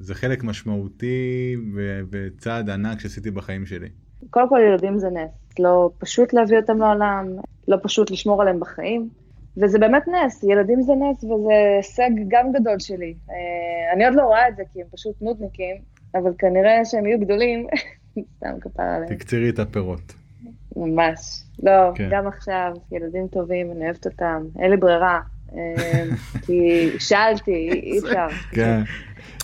זה חלק משמעותי ו- וצעד ענק שעשיתי בחיים שלי.
קודם כל ילדים זה נס, לא פשוט להביא אותם לעולם, לא פשוט לשמור עליהם בחיים, וזה באמת נס, ילדים זה נס וזה הישג גם גדול שלי. אה, אני עוד לא רואה את זה כי הם פשוט נודניקים, אבל כנראה שהם יהיו גדולים, סתם כפרה עליהם,
תקצרי את הפירות.
ממש. לא,
כן.
גם עכשיו, ילדים טובים, אני אוהבת אותם, אין לי ברירה. אה, כי שאלתי, אי אפשר.
כן.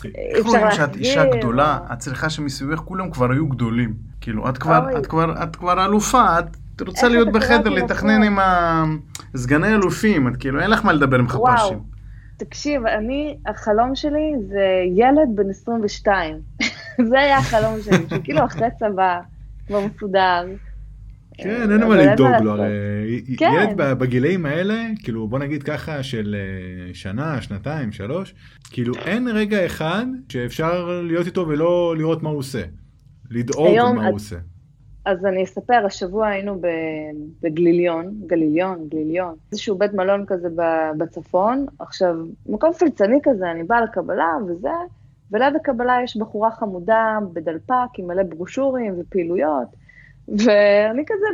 אי
איך
אפשר
שאת אישה. גדולה, את צריכה שמסביבך כולם כבר היו גדולים. כאילו, את כבר. את כבר, את כבר אלופה, את רוצה
איך
להיות בחדר, לתכנן? עם הסגני אלופים, את כאילו, אין לך מה לדבר עם
וואו.
חפ"שים.
תקשיב, אני, החלום שלי זה ילד בן 22. זה היה החלום שלי, שכאילו אחרי צבא, כבר מסודר.
כן, אין מה לדאוג לו. הרי
כן.
ילד בגילאים האלה, כאילו בוא נגיד ככה של אה, שנה, שנתיים, שלוש, כאילו אין רגע אחד שאפשר להיות איתו ולא לראות מה הוא עושה. לדאוג מה
את-
הוא עושה.
אז אני אספר, השבוע היינו בגליליון, גליליון, גליליון, איזשהו בית מלון כזה בצפון. עכשיו, מקום פלצני כזה, אני באה לקבלה וזה, וליד הקבלה יש בחורה חמודה בדלפק עם מלא ברושורים ופעילויות, ואני כזה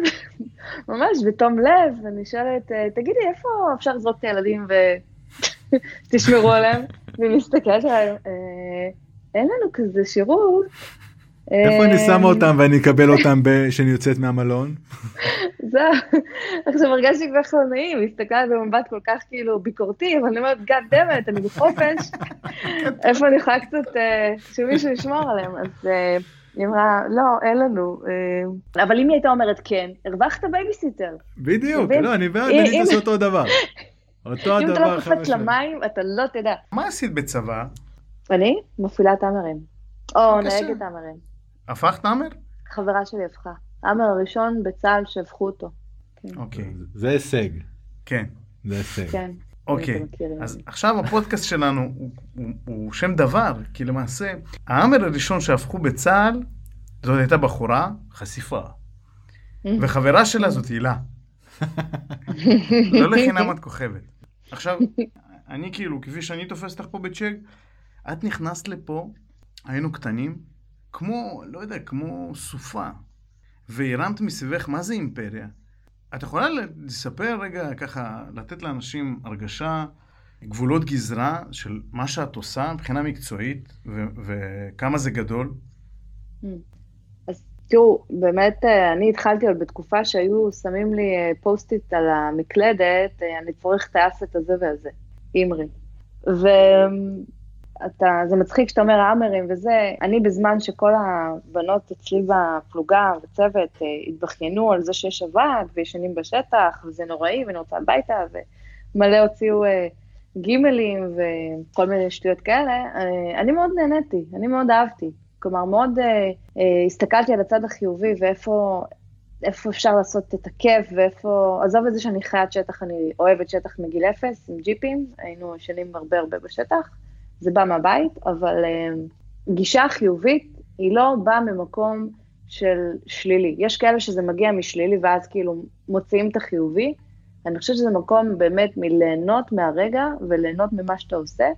ממש בתום לב, ואני שואלת, "אה, תגידי, איפה אפשר לזרוק את הילדים ותשמרו עליהם? והיא מסתכלת עליי, "אה, אין לנו כזה שירות.
איפה אני שמה אותם ואני אקבל אותם כשאני יוצאת מהמלון?
זהו, עכשיו הרגשתי כבר לא נעים, הסתכלת במבט כל כך כאילו ביקורתי, אבל אני אומרת, God damn it, אני בחופש, איפה אני יכולה קצת אה, שמישהו ישמור עליהם, אז אה, היא אמרה, לא, אין לנו, אה, אבל אם היא הייתה אומרת כן, הרווחת בייביסיטר.
בדיוק? לא, אני בעד, אני עושה אותו דבר. אותו
אם אתה
הדבר
לא קופץ. למים, אתה לא תדע.
מה עשית בצבא?
אני מפעילה טאמרים, או
בבקשה.
נהגת טאמרים.
הפכת נאמר?
חברה שלי הפכה. האמר הראשון בצה"ל שהפכו אותו,
אוקיי,
זה הישג,
כן.
זה הישג.
כן.
אוקיי. אז עכשיו הפודקאסט שלנו הוא, הוא, הוא שם דבר, כי למעשה, האמר הראשון שהפכו בצה"ל, זאת הייתה בחורה, חשיפה. וחברה שלה זאת הילה. לא לחינם את כוכבת. עכשיו, אני כאילו, כפי שאני תופס אותך פה בצ'ק, את נכנסת לפה, היינו קטנים, כמו, לא יודע, כמו סופה, והרמת מסביבך, מה זה אימפריה? את יכולה לספר רגע, ככה, לתת לאנשים הרגשה, גבולות גזרה של מה שאת עושה מבחינה מקצועית, ו- וכמה זה גדול?
אז תראו, באמת, אה, אני התחלתי עוד בתקופה שהיו שמים לי אה, Post-it על המקלדת, אה, אני צריך asset הזה והזה, אימרי. ואתה, זה מצחיק שאתה אומר האמרים וזה, אני בזמן שכל הבנות אצלי בפלוגה וצוות התבכיינו על זה שיש אבק וישנים בשטח, וזה נוראי ואני רוצה הביתה, ומלא הוציאו גימלים וכל מיני שטויות כאלה, אני מאוד נהניתי, אני מאוד אהבתי. כלומר, מאוד אה, אה, הסתכלתי על הצד החיובי ואיפה איפה אפשר לעשות את הכיף ואיפה... עזוב את זה שאני חיית שטח, אני אוהבת שטח מגיל אפס עם ג'יפים, היינו ישנים הרבה הרבה בשטח, זה בא מהבית, אבל אה, גישה חיובית היא לא באה ממקום של שלילי. יש כאלה שזה מגיע משלילי ואז כאילו מוציאים את החיובי, אני חושבת שזה מקום באמת מליהנות מהרגע וליהנות ממה שאתה עושה.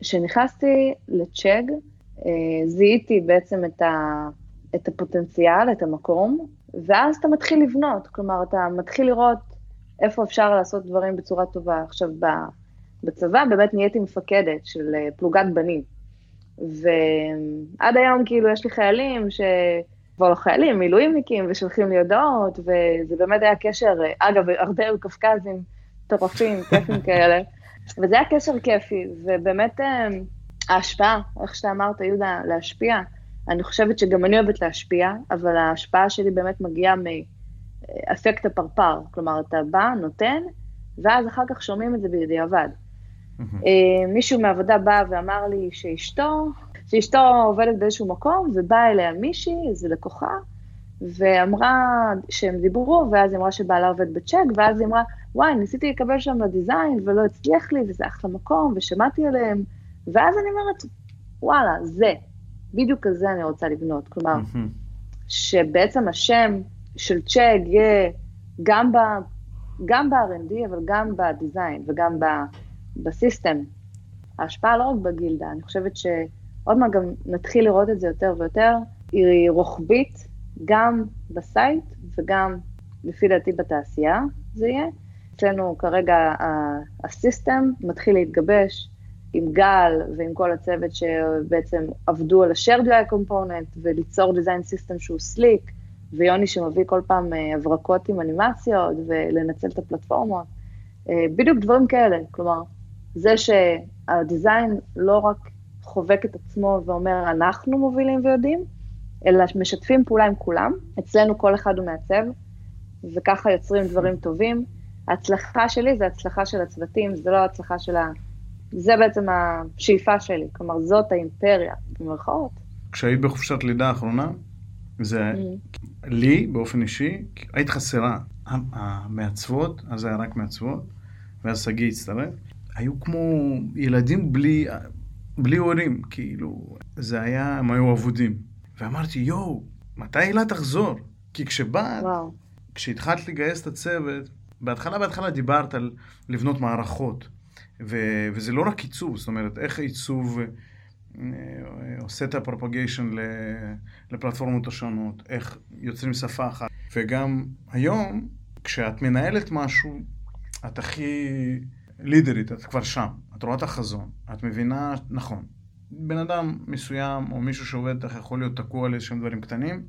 כשנכנסתי אה, לצ'אג, אה, זיהיתי בעצם את, ה, את הפוטנציאל, את המקום, ואז אתה מתחיל לבנות, כלומר, אתה מתחיל לראות איפה אפשר לעשות דברים בצורה טובה. עכשיו, בצבא באמת נהייתי מפקדת של אה, פלוגת בנים, ועד היום כאילו יש לי חיילים ש... כבר לא חיילים, מילואימניקים, ושולחים לי הודעות, וזה באמת היה קשר, אה, אגב, הרבה היו קפקזים מטורפים, כיפים כאלה, וזה היה קשר כיפי, ובאמת ההשפעה, איך שאתה אמרת, יהודה, להשפיע, אני חושבת שגם אני אוהבת להשפיע, אבל ההשפעה שלי באמת מגיעה מאפקט הפרפר. כלומר, אתה בא, נותן, ואז אחר כך שומעים את זה בדיעבד. אה, מישהו מהעבודה בא ואמר לי שאשתו, שאשתו עובדת באיזשהו מקום, ובאה אליה מישהי, איזו לקוחה, ואמרה שהם דיברו, ואז היא אמרה שבעלה עובד בצ'ק, ואז היא אמרה, וואי, ניסיתי לקבל שם בדיזיין, ולא הצליח לי, וזה אחלה מקום, ושמעתי עליהם. ואז אני אומרת, וואלה, זה, בדיוק כזה אני רוצה לבנות. כלומר, שבעצם השם של צ'אג יהיה גם, ב, גם ב-R&D, אבל גם בדיזיין וגם ב, בסיסטם. ההשפעה לא רק בגילדה, אני חושבת שעוד מעט גם נתחיל לראות את זה יותר ויותר, היא רוחבית גם בסייט וגם, לפי דעתי, בתעשייה זה יהיה. אצלנו כרגע הסיסטם מתחיל להתגבש, עם גל ועם כל הצוות שבעצם עבדו על ה-shared UI component וליצור design system שהוא סליק, ויוני שמביא כל פעם אה, הברקות עם אנימציות ולנצל את הפלטפורמות. אה, בדיוק דברים כאלה, כלומר, זה שהדיזיין לא רק חובק את עצמו ואומר, אנחנו מובילים ויודעים, אלא משתפים פעולה עם כולם. אצלנו כל אחד הוא מעצב, וככה יוצרים דברים טובים. ההצלחה שלי זה הצלחה של הצוותים, זה לא הצלחה של ה... זה בעצם השאיפה שלי, כלומר זאת האימפריה, במרכאות.
כשהיית בחופשת לידה האחרונה, זה mm. לי באופן אישי, היית חסרה. המעצבות, אז זה היה רק מעצבות, ואז שגיא הצטרף, היו כמו ילדים בלי, בלי הורים, כאילו, זה היה, הם היו אבודים. ואמרתי, יואו, מתי הילה תחזור? כי כשבאת, כשהתחלת לגייס את הצוות, בהתחלה, בהתחלה דיברת על לבנות מערכות. ו- וזה לא רק עיצוב, זאת אומרת, איך עיצוב אה, עושה את הפרופגיישן לפלטפורמות השונות, איך יוצרים שפה אחת. וגם היום, כשאת מנהלת משהו, את הכי לידרית, את כבר שם. את רואה את החזון, את מבינה, נכון, בן אדם מסוים או מישהו שעובד איתך יכול להיות תקוע על איזשהם דברים קטנים,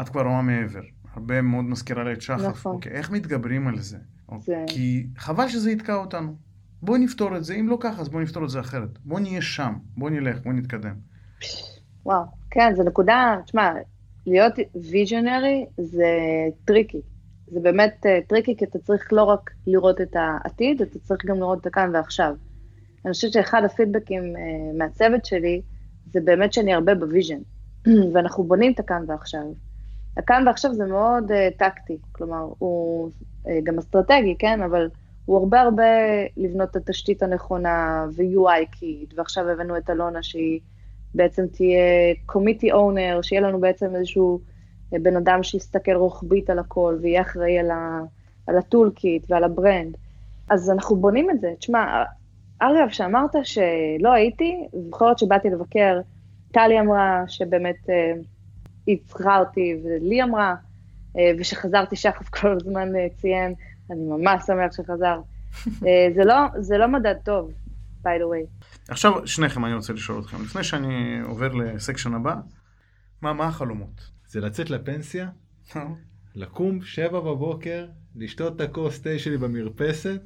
את כבר רואה מעבר. הרבה מאוד מזכירה לי את שחף. נכון. אוקיי, איך מתגברים על זה? זה... כי חבל שזה יתקע אותנו. בואי נפתור את זה, אם לא ככה, אז בואי נפתור את זה אחרת. בואי נהיה שם, בואי נלך, בואי נתקדם.
וואו, כן, זו נקודה, תשמע, להיות visionary זה tricky. זה באמת אה, tricky, כי אתה צריך לא רק לראות את העתיד, אתה צריך גם לראות את הכאן ועכשיו. אני חושבת שאחד הפידבקים אה, מהצוות שלי, זה באמת שאני הרבה ב vision, ואנחנו בונים את הכאן ועכשיו. הכאן ועכשיו זה מאוד אה, טקטי, כלומר, הוא אה, גם אסטרטגי, כן? אבל הוא הרבה הרבה לבנות את התשתית הנכונה ו-UI kit, ועכשיו הבאנו את אלונה שהיא בעצם תהיה community owner, שיהיה לנו בעצם איזשהו אה, בן אדם שיסתכל רוחבית על הכל ויהיה אחראי על, ה, על ה tool kit ועל ה brand. אז אנחנו בונים את זה. תשמע, אגב, שאמרת שלא הייתי, זוכרת שבאתי לבקר, טלי אמרה שבאמת אה, היא צריכה אותי, ולי אמרה, אה, ושחזרתי שחף כל הזמן אה, ציין, אני ממש שמח שחזר. אה, זה, לא, זה לא מדד טוב, by the way.
עכשיו, שניכם אני רוצה לשאול אתכם, לפני שאני עובר לסקשן הבא, מה, מה החלומות?
זה לצאת לפנסיה, לקום שבע בבוקר, לשתות את הכוס תה שלי במרפסת,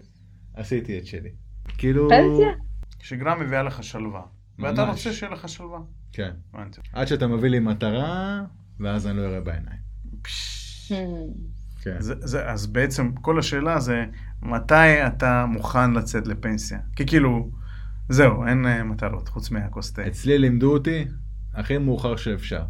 עשיתי את שלי. כאילו...
פנסיה?
שגרה מביאה לך שלווה. ואתה. רוצה שיהיה לך שלווה.
כן.
הבנתי.
עד שאתה מביא לי מטרה, ואז אני לא אראה בעיניים.
Hmm.
כן.
זה, זה, אז בעצם כל השאלה זה מתי אתה מוכן לצאת לפנסיה? כי כאילו, זהו, אין אה, מטרות חוץ מהכוס תה.
אצלי לימדו אותי, הכי מאוחר שאפשר.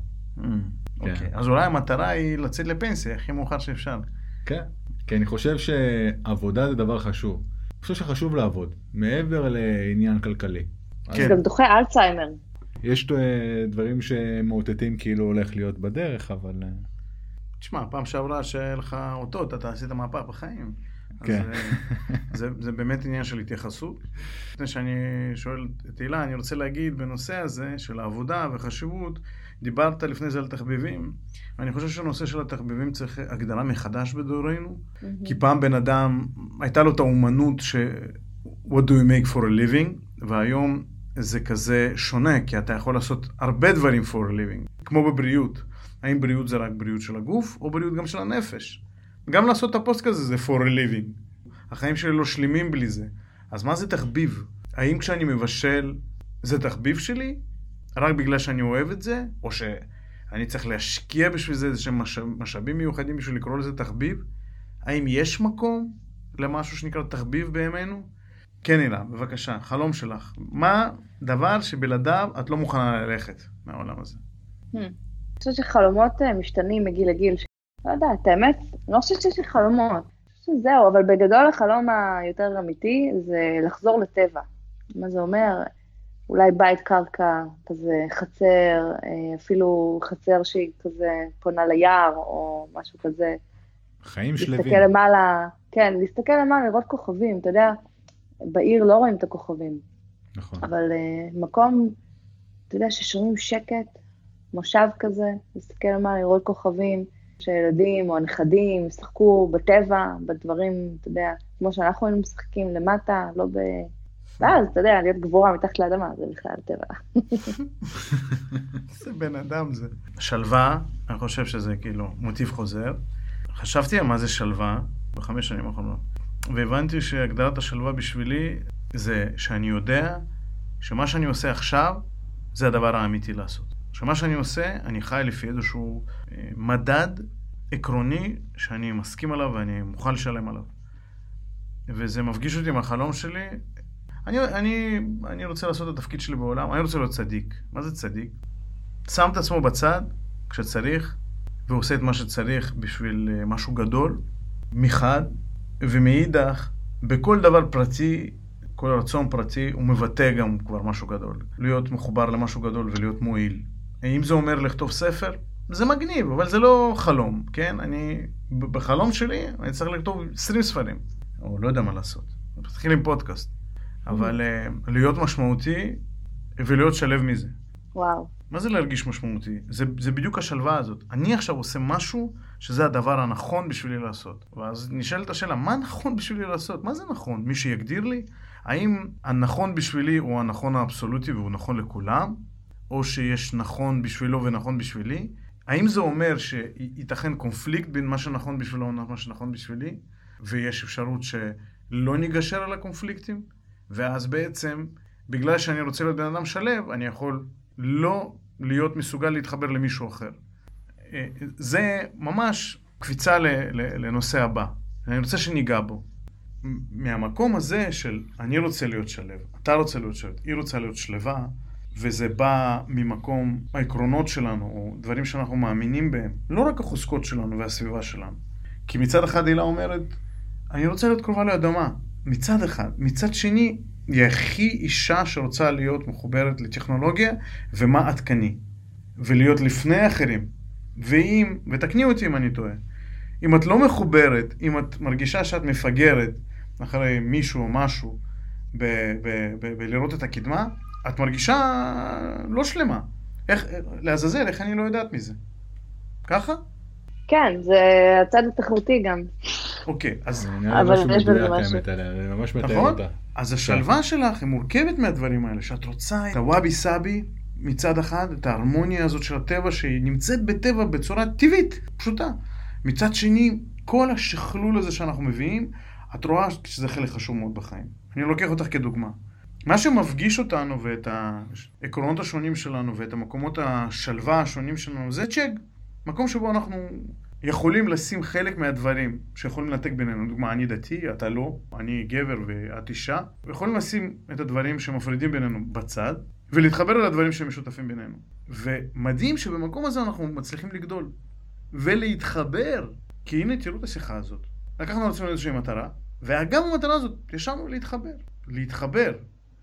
Mm, אוקיי, אז אולי המטרה היא לצאת לפנסיה הכי מאוחר שאפשר.
כן. כי אני חושב שעבודה זה דבר חשוב. אני חושב שחשוב לעבוד, מעבר לעניין כלכלי.
כן.
זה גם דוחה אלצהיימר.
יש אה, דברים שמאותתים כאילו הולך להיות בדרך, אבל... אה,
תשמע, פעם שעברה שהיה לך אותות, אתה עשית מהפך בחיים.
כן.
אז אה, זה, זה באמת עניין של התייחסות. לפני שאני שואל את הילה, אני רוצה להגיד בנושא הזה של העבודה וחשיבות, דיברת לפני זה על תחביבים, ואני חושב שהנושא של התחביבים צריך הגדרה מחדש בדורנו, כי פעם בן אדם, הייתה לו את האומנות ש... What do you make for a living? והיום זה כזה שונה, כי אתה יכול לעשות הרבה דברים for a living, כמו בבריאות. האם בריאות זה רק בריאות של הגוף, או בריאות גם של הנפש? גם לעשות את הפוסט כזה זה for a living. החיים שלי לא שלמים בלי זה. אז מה זה תחביב? האם כשאני מבשל זה תחביב שלי? רק בגלל שאני אוהב את זה? או שאני צריך להשקיע בשביל זה איזה שהם משאב, משאבים מיוחדים בשביל לקרוא לזה תחביב? האם יש מקום למשהו שנקרא תחביב בימינו? כן, הילה, בבקשה, חלום שלך. מה דבר שבלעדיו את לא מוכנה ללכת מהעולם הזה?
Hmm. אני חושבת שחלומות אה, משתנים מגיל לגיל. לא יודעת, האמת, אני לא חושבת שיש לי חלומות. שזהו, אבל בגדול החלום היותר אמיתי זה לחזור לטבע. מה זה אומר? אולי בית קרקע, כזה חצר, אה, אפילו חצר שהיא כזה פונה ליער או משהו כזה.
חיים שלווים.
להסתכל למעלה, כן, להסתכל למעלה, לראות כוכבים, אתה יודע, בעיר לא רואים את הכוכבים,
נכון.
אבל uh, מקום, אתה יודע, ששומעים שקט, מושב כזה, להסתכל למעלה, לראות כוכבים, שהילדים או הנכדים ישחקו בטבע, בדברים, אתה יודע, כמו שאנחנו היינו משחקים למטה, לא ב... ואז, אתה יודע, להיות גבורה מתחת לאדמה, זה בכלל טבע.
איזה בן אדם זה. שלווה, אני חושב שזה כאילו מוטיב חוזר. חשבתי על מה זה שלווה בחמש שנים האחרונות, והבנתי שהגדרת השלווה בשבילי זה שאני יודע שמה שאני עושה עכשיו זה הדבר האמיתי לעשות. שמה שאני עושה, אני חי לפי איזשהו אה, מדד עקרוני שאני מסכים עליו ואני מוכן לשלם עליו. וזה מפגיש אותי עם החלום שלי. אני, אני, אני רוצה לעשות את התפקיד שלי בעולם, אני רוצה להיות צדיק. מה זה צדיק? שם את עצמו בצד כשצריך, ועושה את מה שצריך בשביל אה, משהו גדול, מחד, ומאידך, בכל דבר פרטי, כל רצון פרטי, הוא מבטא גם כבר משהו גדול. להיות מחובר למשהו גדול ולהיות מועיל. אם זה אומר לכתוב ספר, זה מגניב, אבל זה לא חלום, כן? אני, בחלום שלי, אני צריך לכתוב 20 ספרים, או לא יודע מה לעשות. תתחיל עם פודקאסט. אבל uh, להיות משמעותי ולהיות שלב מזה.
וואו.
מה זה להרגיש משמעותי? זה, זה בדיוק השלווה הזאת. אני עכשיו עושה משהו שזה הדבר הנכון בשבילי לעשות. ואז נשאלת השאלה, מה נכון בשבילי לעשות? מה זה נכון? מי שיגדיר לי? האם הנכון בשבילי הוא הנכון האבסולוטי והוא נכון לכולם? או שיש נכון בשבילו ונכון בשבילי? האם זה אומר שייתכן קונפליקט בין מה שנכון בשבילו ומה שנכון בשבילי? ויש אפשרות שלא ניגשר על הקונפליקטים? ואז בעצם, בגלל שאני רוצה להיות בן אדם שלב, אני יכול לא להיות מסוגל להתחבר למישהו אחר. אה, זה ממש קפיצה לנושא הבא. אני רוצה שניגע בו. מהמקום הזה של אני רוצה להיות שלב, אתה רוצה להיות שלב, היא רוצה להיות שלווה, וזה בא ממקום העקרונות שלנו, או דברים שאנחנו מאמינים בהם, לא רק החוזקות שלנו והסביבה שלנו. כי מצד אחד הילה אומרת, אני רוצה להיות קרובה לאדמה, מצד אחד. מצד שני, היא הכי אישה שרוצה להיות מחוברת לטכנולוגיה ומה עדכני, ולהיות לפני אחרים. ואם, ותקני אותי אם אני טועה, אם את לא מחוברת, אם את מרגישה שאת מפגרת אחרי מישהו או משהו בלראות את הקדמה, את מרגישה לא שלמה. איך, לעזאזל, איך אני לא יודעת מזה? ככה?
כן, זה הצד התחרותי גם.
אוקיי, אז,
אבל יש בזה משהו.
זה ממש מתאר
נכון?
אותה.
אז השלווה שלך היא מורכבת מהדברים האלה, שאת רוצה את הוואבי סאבי מצד אחד את ההרמוניה הזאת של הטבע שהיא נמצאת בטבע בצורה טבעית, פשוטה. מצד שני, כל השכלול הזה שאנחנו מביאים, את רואה שזה חלק חשוב מאוד בחיים. אני לוקח אותך כדוגמה. מה שמפגיש אותנו ואת העקרונות השונים שלנו ואת המקומות השלווה השונים שלנו זה צ'ק. מקום שבו אנחנו יכולים לשים חלק מהדברים שיכולים לנתק בינינו. לדוגמה, אני דתי, אתה לא, אני גבר ואת אישה. ויכולים לשים את הדברים שמפרידים בינינו בצד, ולהתחבר על הדברים שמשותפים בינינו. ומדהים שבמקום הזה אנחנו מצליחים לגדול. ולהתחבר. כי הנה, תראו את השיחה הזאת. לקחנו על עצמנו איזושהי מטרה, וגם המטרה הזאת, ישבנו להתחבר. להתחבר,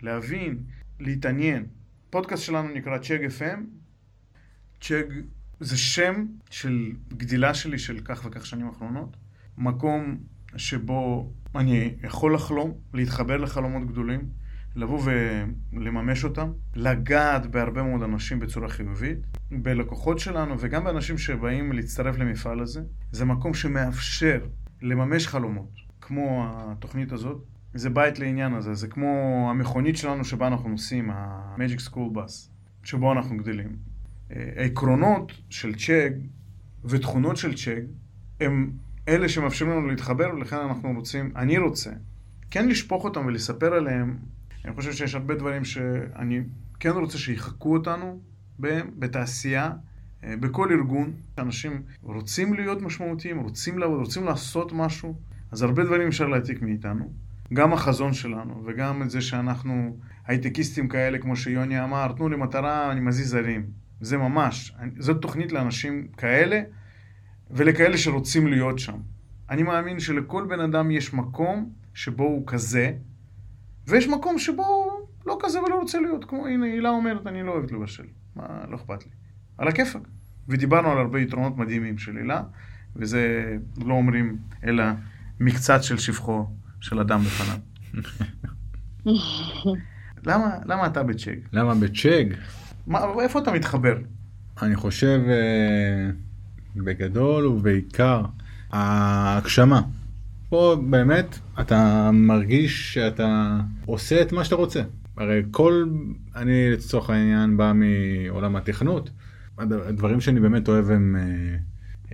להבין, להתעניין. פודקאסט שלנו נקרא צ'ג FM. צ'ג זה שם של גדילה שלי של כך וכך שנים אחרונות. מקום שבו אני יכול לחלום, להתחבר לחלומות גדולים, לבוא ולממש אותם, לגעת בהרבה מאוד אנשים בצורה חיובית, בלקוחות שלנו וגם באנשים שבאים להצטרף למפעל הזה. זה מקום שמאפשר לממש חלומות, כמו התוכנית הזאת. זה בית לעניין הזה, זה כמו המכונית שלנו שבה אנחנו נוסעים, ה-Magic School Bus, שבו אנחנו גדלים. העקרונות של צ'ג ותכונות של צ'ג הם אלה שמאפשרים לנו להתחבר, ולכן אנחנו רוצים, אני רוצה, כן לשפוך אותם ולספר עליהם. אני חושב שיש הרבה דברים שאני כן רוצה שיחקו אותנו בהם, בתעשייה, בכל ארגון. אנשים רוצים להיות משמעותיים, רוצים לעבוד, רוצים לעשות משהו, אז הרבה דברים אפשר להעתיק מאיתנו. גם החזון שלנו, וגם את זה שאנחנו הייטקיסטים כאלה, כמו שיוני אמר, תנו לי מטרה, אני מזיז הרים. זה ממש, זאת תוכנית לאנשים כאלה ולכאלה שרוצים להיות שם. אני מאמין שלכל בן אדם יש מקום שבו הוא כזה, ויש מקום שבו הוא לא כזה ולא רוצה להיות. כמו, הנה, הילה אומרת, אני לא אוהבת לבשל. מה, לא אכפת לי. על הכיפאק. ודיברנו על הרבה יתרונות מדהימים של הילה, וזה לא אומרים, אלא מקצת של שבחו של אדם בפניו. למה, למה אתה בצ'ג?
למה בצ'ג?
מה, איפה אתה מתחבר?
אני חושב אה, בגדול ובעיקר ההגשמה. פה באמת אתה מרגיש שאתה עושה את מה שאתה רוצה. הרי כל, אני לצורך העניין בא מעולם התכנות. הדברים שאני באמת אוהב הם אה,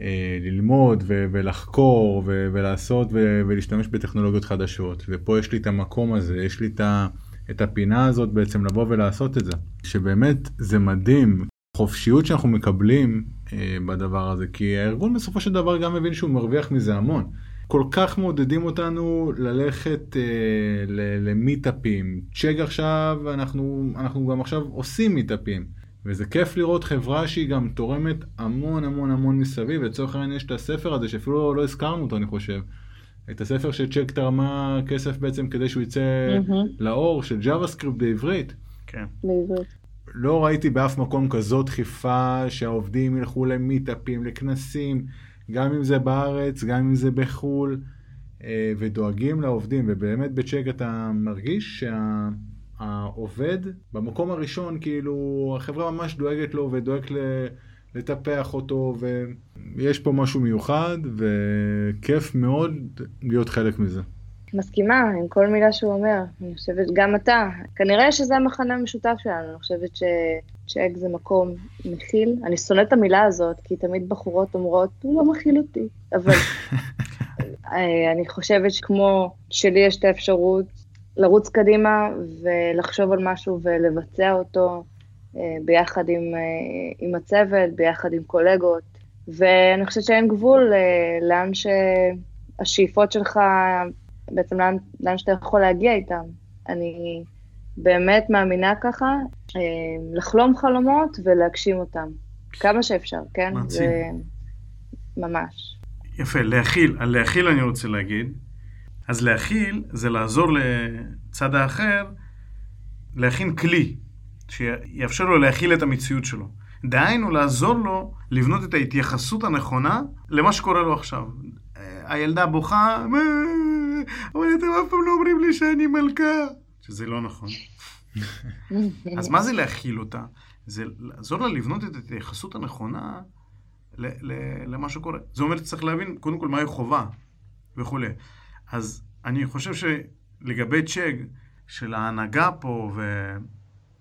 אה, ללמוד ו- ולחקור ו- ולעשות ו- ולהשתמש בטכנולוגיות חדשות. ופה יש לי את המקום הזה, יש לי את ה... את הפינה הזאת בעצם לבוא ולעשות את זה. שבאמת זה מדהים, חופשיות שאנחנו מקבלים אה, בדבר הזה, כי הארגון בסופו של דבר גם מבין שהוא מרוויח מזה המון. כל כך מעודדים אותנו ללכת אה, למיטאפים. צ'ק עכשיו, אנחנו, אנחנו גם עכשיו עושים מיטאפים. וזה כיף לראות חברה שהיא גם תורמת המון המון המון מסביב. לצורך העניין יש את הספר הזה שאפילו לא הזכרנו אותו אני חושב. את הספר שצ'ק תרמה כסף בעצם כדי שהוא יצא mm-hmm. לאור של ג'אווה סקריפט בעברית.
כן.
בעברית.
לא ראיתי באף מקום כזאת דחיפה שהעובדים ילכו למיטאפים, לכנסים, גם אם זה בארץ, גם אם זה בחו"ל, אה, ודואגים לעובדים, ובאמת בצ'ק אתה מרגיש שהעובד במקום הראשון, כאילו החברה ממש דואגת לו ודואגת. לטפח אותו, ויש פה משהו מיוחד, וכיף מאוד להיות חלק מזה.
מסכימה עם כל מילה שהוא אומר, אני חושבת, גם אתה. כנראה שזה המחנה המשותף שלנו, אני חושבת שצ'ק זה מקום מכיל. אני שונאת את המילה הזאת, כי תמיד בחורות אומרות, הוא לא מכיל אותי. אבל אה, אני חושבת שכמו שלי יש את האפשרות לרוץ קדימה ולחשוב על משהו ולבצע אותו, ביחד עם, אה, עם הצוות, ביחד עם קולגות, ואני חושבת שאין גבול אה, לאן שהשאיפות שלך, בעצם לאן, לאן שאתה יכול להגיע איתם. אני באמת מאמינה ככה, לחלום חלומות ולהגשים אותם, כמה שאפשר, כן?
מעצים.
ממש.
יפה, להכיל, על להכיל אני רוצה להגיד. אז להכיל זה לעזור לצד האחר להכין כלי שיאפשר לו להכיל את המציאות שלו. דהיינו, לעזור לו לבנות את ההתייחסות הנכונה למה שקורה לו עכשיו. הילדה בוכה, אבל אתם אף פעם לא אומרים לי שאני מלכה. שזה לא נכון. אז מה זה להכיל אותה? זה לעזור לה לבנות את ההתייחסות הנכונה למה שקורה. זה אומר שצריך להבין קודם כל מהי חובה וכולי. אז אני חושב שלגבי צ'ג, של ההנהגה פה, ו...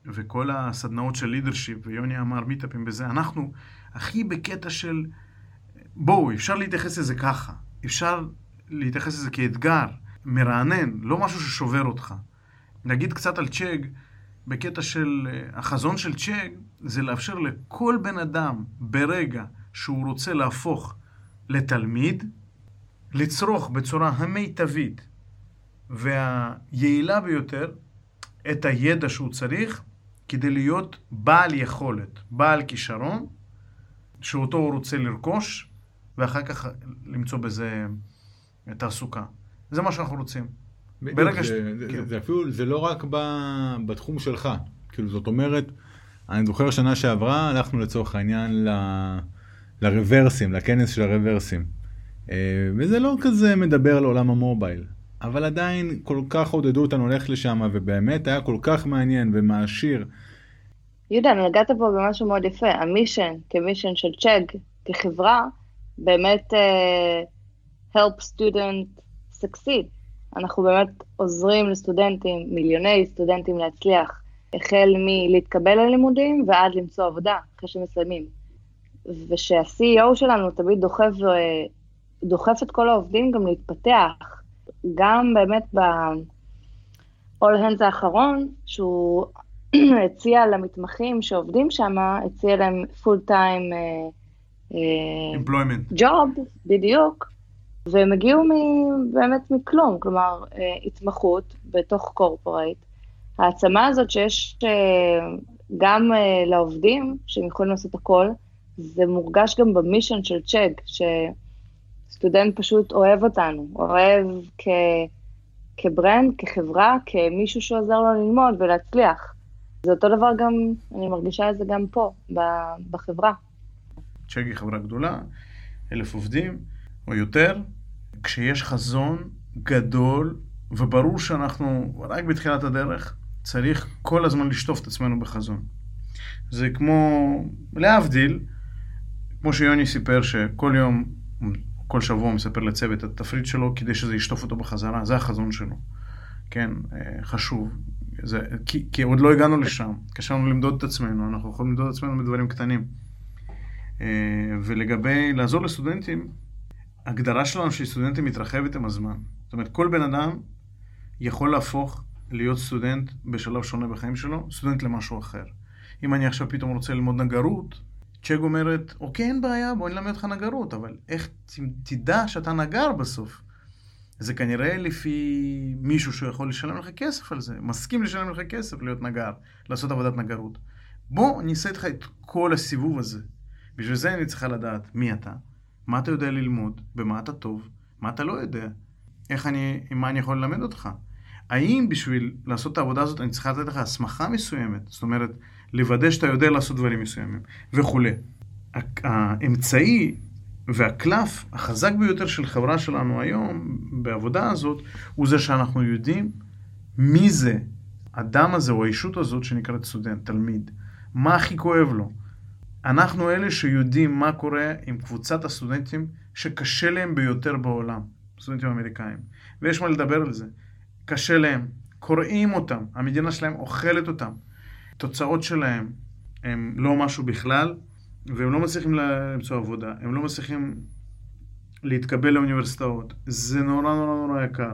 וכל הסדנאות של לידרשיפ, ויוני אמר מיטאפים בזה, אנחנו הכי בקטע של, בואו, אפשר להתייחס לזה ככה, אפשר להתייחס לזה כאתגר, מרענן, לא משהו ששובר אותך. נגיד קצת על צ'אג, בקטע של, החזון של צ'אג זה לאפשר לכל בן אדם ברגע שהוא רוצה להפוך לתלמיד, לצרוך בצורה המיטבית והיעילה ביותר את הידע שהוא צריך כדי להיות בעל יכולת, בעל כישרון, שאותו הוא רוצה לרכוש, ואחר כך למצוא בזה תעסוקה. זה מה שאנחנו רוצים.
ברגע ש... זה, כאילו. זה אפילו, זה לא רק ב, בתחום שלך. כאילו, זאת אומרת, אני זוכר שנה שעברה, הלכנו לצורך העניין ל... לרוורסים, לכנס של הרוורסים. אה, וזה לא כזה מדבר לעולם המובייל. אבל עדיין כל כך עודדו אותנו ללכת לשם, ובאמת היה כל כך מעניין ומעשיר.
יהודה, נגעת פה במשהו מאוד יפה, המישן, כמישן של צ'אג, כחברה, באמת uh, help student succeed. אנחנו באמת עוזרים לסטודנטים, מיליוני סטודנטים להצליח, החל מלהתקבל ללימודים ועד למצוא עבודה אחרי שמסיימים. ושהCEO שלנו תמיד דוחף, אה, דוחף את כל העובדים גם להתפתח, גם באמת ב-all hands האחרון, שהוא הציע למתמחים שעובדים שם, הציע להם full time
uh, employment.
job, בדיוק, והם הגיעו באמת מכלום, כלומר, uh, התמחות בתוך קורפורייט. העצמה הזאת שיש גם לעובדים, שהם יכולים לעשות הכל, זה מורגש גם במישן של צ'אג, ש... סטודנט פשוט אוהב אותנו, אוהב כ... כברנד, כחברה, כמישהו שעוזר לו ללמוד ולהצליח. זה אותו דבר גם, אני מרגישה את זה גם פה, בחברה.
צ'ק היא חברה גדולה, אלף עובדים או יותר. כשיש חזון גדול, וברור שאנחנו רק בתחילת הדרך, צריך כל הזמן לשטוף את עצמנו בחזון. זה כמו, להבדיל, כמו שיוני סיפר שכל יום כל שבוע מספר לצוות את התפריט שלו כדי שזה ישטוף אותו בחזרה, זה החזון שלו. כן, אה, חשוב. זה, כי, כי עוד לא הגענו לשם, קשה לנו למדוד את עצמנו, אנחנו יכולים למדוד את עצמנו בדברים קטנים. אה, ולגבי לעזור לסטודנטים, הגדרה שלנו של סטודנטים מתרחבת עם הזמן. זאת אומרת, כל בן אדם יכול להפוך להיות סטודנט בשלב שונה בחיים שלו, סטודנט למשהו אחר. אם אני עכשיו פתאום רוצה ללמוד נגרות, צ'ק אומרת, אוקיי, אין בעיה, בוא נלמד אותך נגרות, אבל איך תדע שאתה נגר בסוף? זה כנראה לפי מישהו שיכול לשלם לך כסף על זה, מסכים לשלם לך כסף להיות נגר, לעשות עבודת נגרות. בוא, אני אעשה איתך את כל הסיבוב הזה. בשביל זה אני צריכה לדעת מי אתה, מה אתה יודע ללמוד, במה אתה טוב, מה אתה לא יודע, איך אני, מה אני יכול ללמד אותך. האם בשביל לעשות את העבודה הזאת אני צריכה לתת לך הסמכה מסוימת? זאת אומרת, לוודא שאתה יודע לעשות דברים מסוימים וכולי. האמצעי והקלף החזק ביותר של חברה שלנו היום בעבודה הזאת הוא זה שאנחנו יודעים מי זה אדם הזה או הישות הזאת שנקראת סטודנט, תלמיד. מה הכי כואב לו. אנחנו אלה שיודעים מה קורה עם קבוצת הסטודנטים שקשה להם ביותר בעולם, סטודנטים אמריקאים. ויש מה לדבר על זה. קשה להם, קוראים אותם, המדינה שלהם אוכלת אותם. התוצאות שלהם הם לא משהו בכלל, והם לא מצליחים למצוא עבודה, הם לא מצליחים להתקבל לאוניברסיטאות. זה נורא נורא נורא יקר.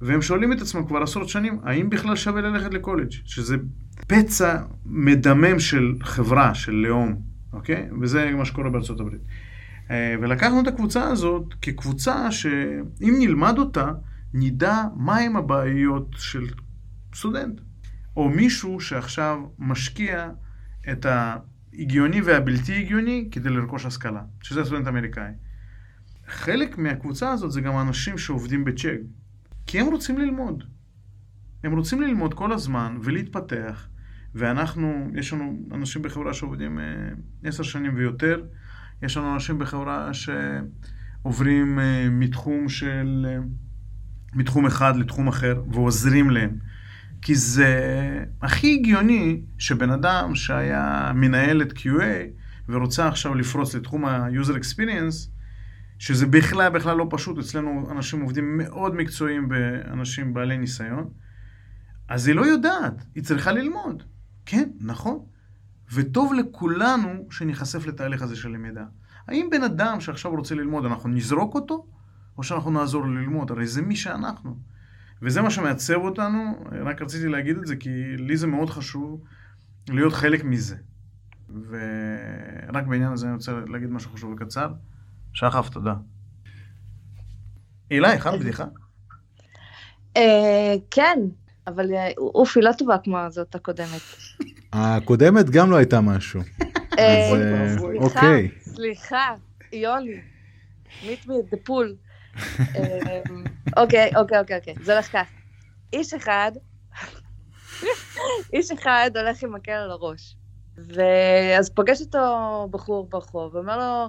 והם שואלים את עצמם כבר עשרות שנים, האם בכלל שווה ללכת לקולג', שזה פצע מדמם של חברה, של לאום, אוקיי? וזה מה שקורה בארצות הברית. אה, ולקחנו את הקבוצה הזאת כקבוצה שאם נלמד אותה, נדע מהם הבעיות של סטודנט. או מישהו שעכשיו משקיע את ההגיוני והבלתי הגיוני כדי לרכוש השכלה, שזה סטודנט אמריקאי. חלק מהקבוצה הזאת זה גם אנשים שעובדים בצ'ק, כי הם רוצים ללמוד. הם רוצים ללמוד כל הזמן ולהתפתח, ואנחנו, יש לנו אנשים בחברה שעובדים אה, עשר שנים ויותר, יש לנו אנשים בחברה שעוברים אה, מתחום של, אה, מתחום אחד לתחום אחר ועוזרים להם. כי זה הכי הגיוני שבן אדם שהיה מנהל את QA ורוצה עכשיו לפרוץ לתחום ה-user experience, שזה בכלל בכלל לא פשוט, אצלנו אנשים עובדים מאוד מקצועיים ואנשים בעלי ניסיון, אז היא לא יודעת, היא צריכה ללמוד. כן, נכון. וטוב לכולנו שניחשף לתהליך הזה של למידה. האם בן אדם שעכשיו רוצה ללמוד, אנחנו נזרוק אותו, או שאנחנו נעזור לו ללמוד? הרי זה מי שאנחנו. וזה מה שמעצב אותנו, רק רציתי להגיד את זה, כי לי זה מאוד חשוב להיות חלק מזה. ורק בעניין הזה אני רוצה להגיד משהו חשוב וקצר. שחף, תודה. הילה, הכנת בדיחה?
אה, כן, אבל אה, אופי לא טובה כמו זאת הקודמת.
הקודמת גם לא הייתה משהו.
אה,
אוקיי.
סליחה, יוני, meet me at the pool. אה, אוקיי, אוקיי, אוקיי, אוקיי, זה הולך כך. איש אחד, איש אחד הולך עם מקל על הראש. ואז פוגש אותו בחור ברחוב, ואומר לו,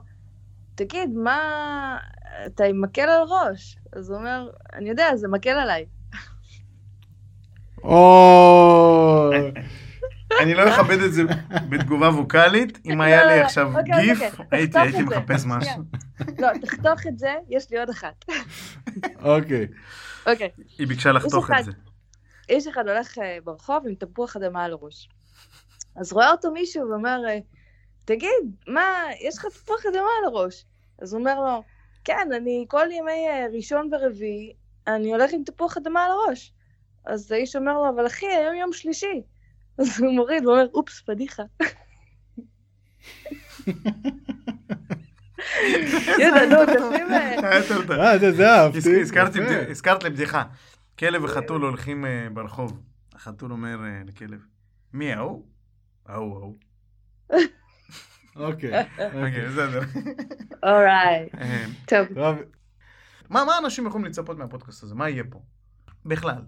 תגיד, מה, אתה עם מקל על הראש? אז הוא אומר, אני יודע, זה מקל עליי.
או...
אני לא אכבד את זה בתגובה ווקאלית. אם היה לי עכשיו
אוקיי,
גיף,
אוקיי,
הייתי. מחפש. משהו.
לא, תחתוך את זה, יש לי עוד אחת.
אוקיי.
אוקיי.
היא ביקשה לחתוך. את זה.
איש אחד הולך אה, ברחוב עם תפוח אדמה על הראש. אז רואה אותו מישהו ואומר, אה, תגיד, מה, יש לך תפוח אדמה על הראש? אז הוא אומר לו, כן, אני כל ימי אה, ראשון ורביעי, אני הולך עם תפוח אדמה על הראש. אז האיש אומר לו, אבל אחי, היום יום שלישי. אז הוא מוריד ואומר, אופס, פדיחה.
זה אהבתי.
הזכרת לי בדיחה. כלב וחתול הולכים אה, ברחוב. החתול אומר אה, לכלב, מי ההוא? ההוא, ההוא.
אוקיי.
אוקיי, בסדר.
אורייט.
אה,
טוב,
מה אנשים יכולים לצפות מהפודקאסט הזה? מה יהיה פה? בכלל.